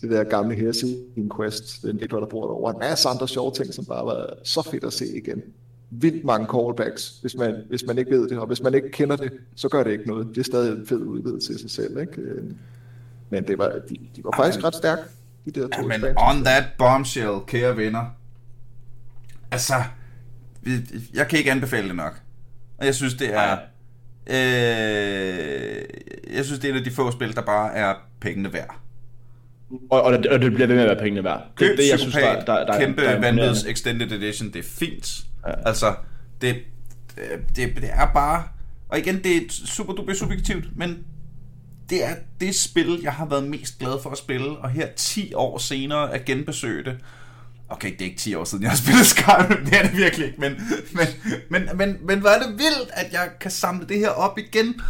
det der gamle Hersey Quest, den lidt, der bor derovre. En masse andre sjove ting, som bare var så fedt at se igen. Vildt mange callbacks, hvis man, hvis man ikke ved det, og hvis man ikke kender det, så gør det ikke noget. Det er stadig en fed udvidelse i sig selv, ikke? Men det var, de, de var faktisk ret stærke, de der to Men on that bombshell, kære venner. Altså, vi- jeg kan ikke anbefale det nok. Og jeg synes, det er... Øh, jeg synes, det er et af de få spil, der bare er pengene værd. Og, og, det, og det bliver ved med at være pengene værd. Det, Køb det, jeg synes, der, der, der, kæmpe der er vanvids Extended Edition, det er fint. Ja. Altså, det, det, det er bare... Og igen, det er super duper subjektivt, men det er det spil, jeg har været mest glad for at spille, og her 10 år senere at genbesøge det. Okay, det er ikke 10 år siden, jeg har spillet Skyrim, *laughs* det er det virkelig ikke, men, men, men, men, men hvor er det vildt, at jeg kan samle det her op igen,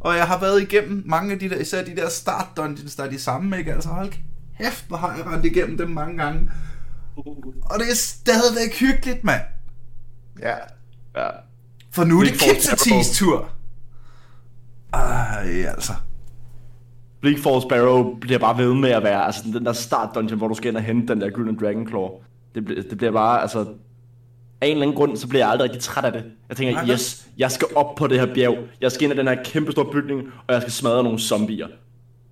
og jeg har været igennem mange af de der, især de der start dungeons, der er de samme, ikke? Altså hold kæft, hvor har jeg rendt igennem dem mange gange. Og det er stadigvæk hyggeligt, mand. Ja, Ja. For nu er det Kitsatis tur. Ej, altså. Bleak Falls Sparrow bliver bare ved med at være, altså den der start dungeon, hvor du skal ind og hente den der Gylden Dragon Claw. Det, det bliver bare, altså, af en eller anden grund, så bliver jeg aldrig rigtig træt af det. Jeg tænker, Nej, yes, jeg skal op på det her bjerg. Jeg skal ind i den her kæmpe store bygning, og jeg skal smadre nogle zombier.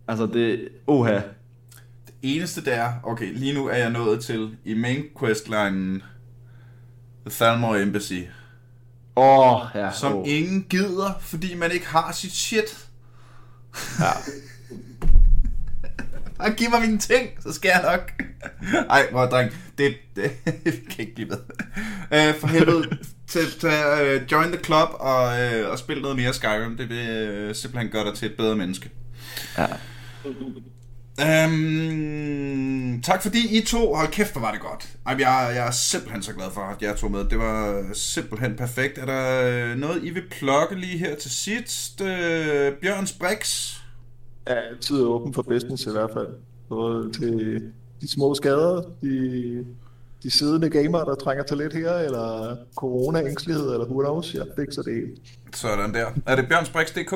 Altså det, oha. Det eneste der, okay, lige nu er jeg nået til i main questlinen The Thalmor Embassy, Åh, oh, ja. som oh. ingen gider, fordi man ikke har sit shit. Ja. *laughs* Bare giv mig mine ting, så skal jeg nok. *laughs* Ej, hvor dreng, det, det *laughs* kan ikke blive ved. Uh, for helvede, *laughs* til, til, uh, join the club og, uh, og spil noget mere Skyrim. Det vil uh, simpelthen gøre dig til et bedre menneske. ja. Øhm, tak fordi I to, hold kæft, hvor var det godt. Ej, jeg, jeg er simpelthen så glad for, at jeg tog med. Det var simpelthen perfekt. Er der øh, noget, I vil plukke lige her til sidst? Øh, Bjørns Brix? Er altid åben for business i hvert fald. Både til de små skader, de, de siddende gamere, der trænger til lidt her, eller corona-ængstelighed, eller who knows, jeg fikser det. Sådan der. Er det bjørnsbrix.dk?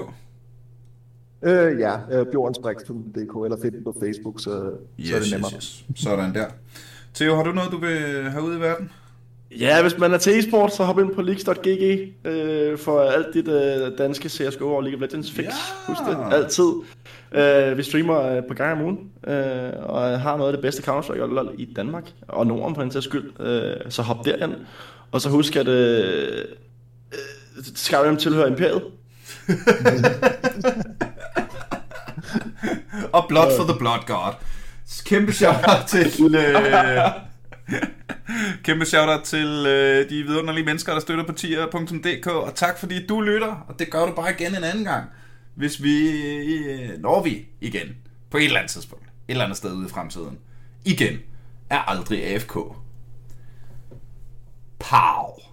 Øh, ja, øh, bjornsbrix.dk, eller find på Facebook, så, så er Yes, det yes, nemmere. yes. Sådan der. Theo, har du noget, du vil have ud i verden? Ja, hvis man er til e-sport, så hop ind på leaks.gg øh, for alt dit øh, danske CSGO og League of Legends fix. Ja. Husk det, altid. Øh, vi streamer øh, på gang om ugen, øh, og har noget af det bedste Counter-Strike og LoL i Danmark, og Norden på den sags skyld. Øh, så hop derind. Og så husk, at øh, øh, Skyrim tilhører Imperiet. *laughs* Og Blood for the Blood God. Kæmpe shout til... Øh, *laughs* Kæmpe shout til øh, de vidunderlige mennesker, der støtter på tier.dk, og tak fordi du lytter, og det gør du bare igen en anden gang, hvis vi øh, når vi igen på et eller andet tidspunkt, et eller andet sted ude i fremtiden. Igen er aldrig AFK. Pow!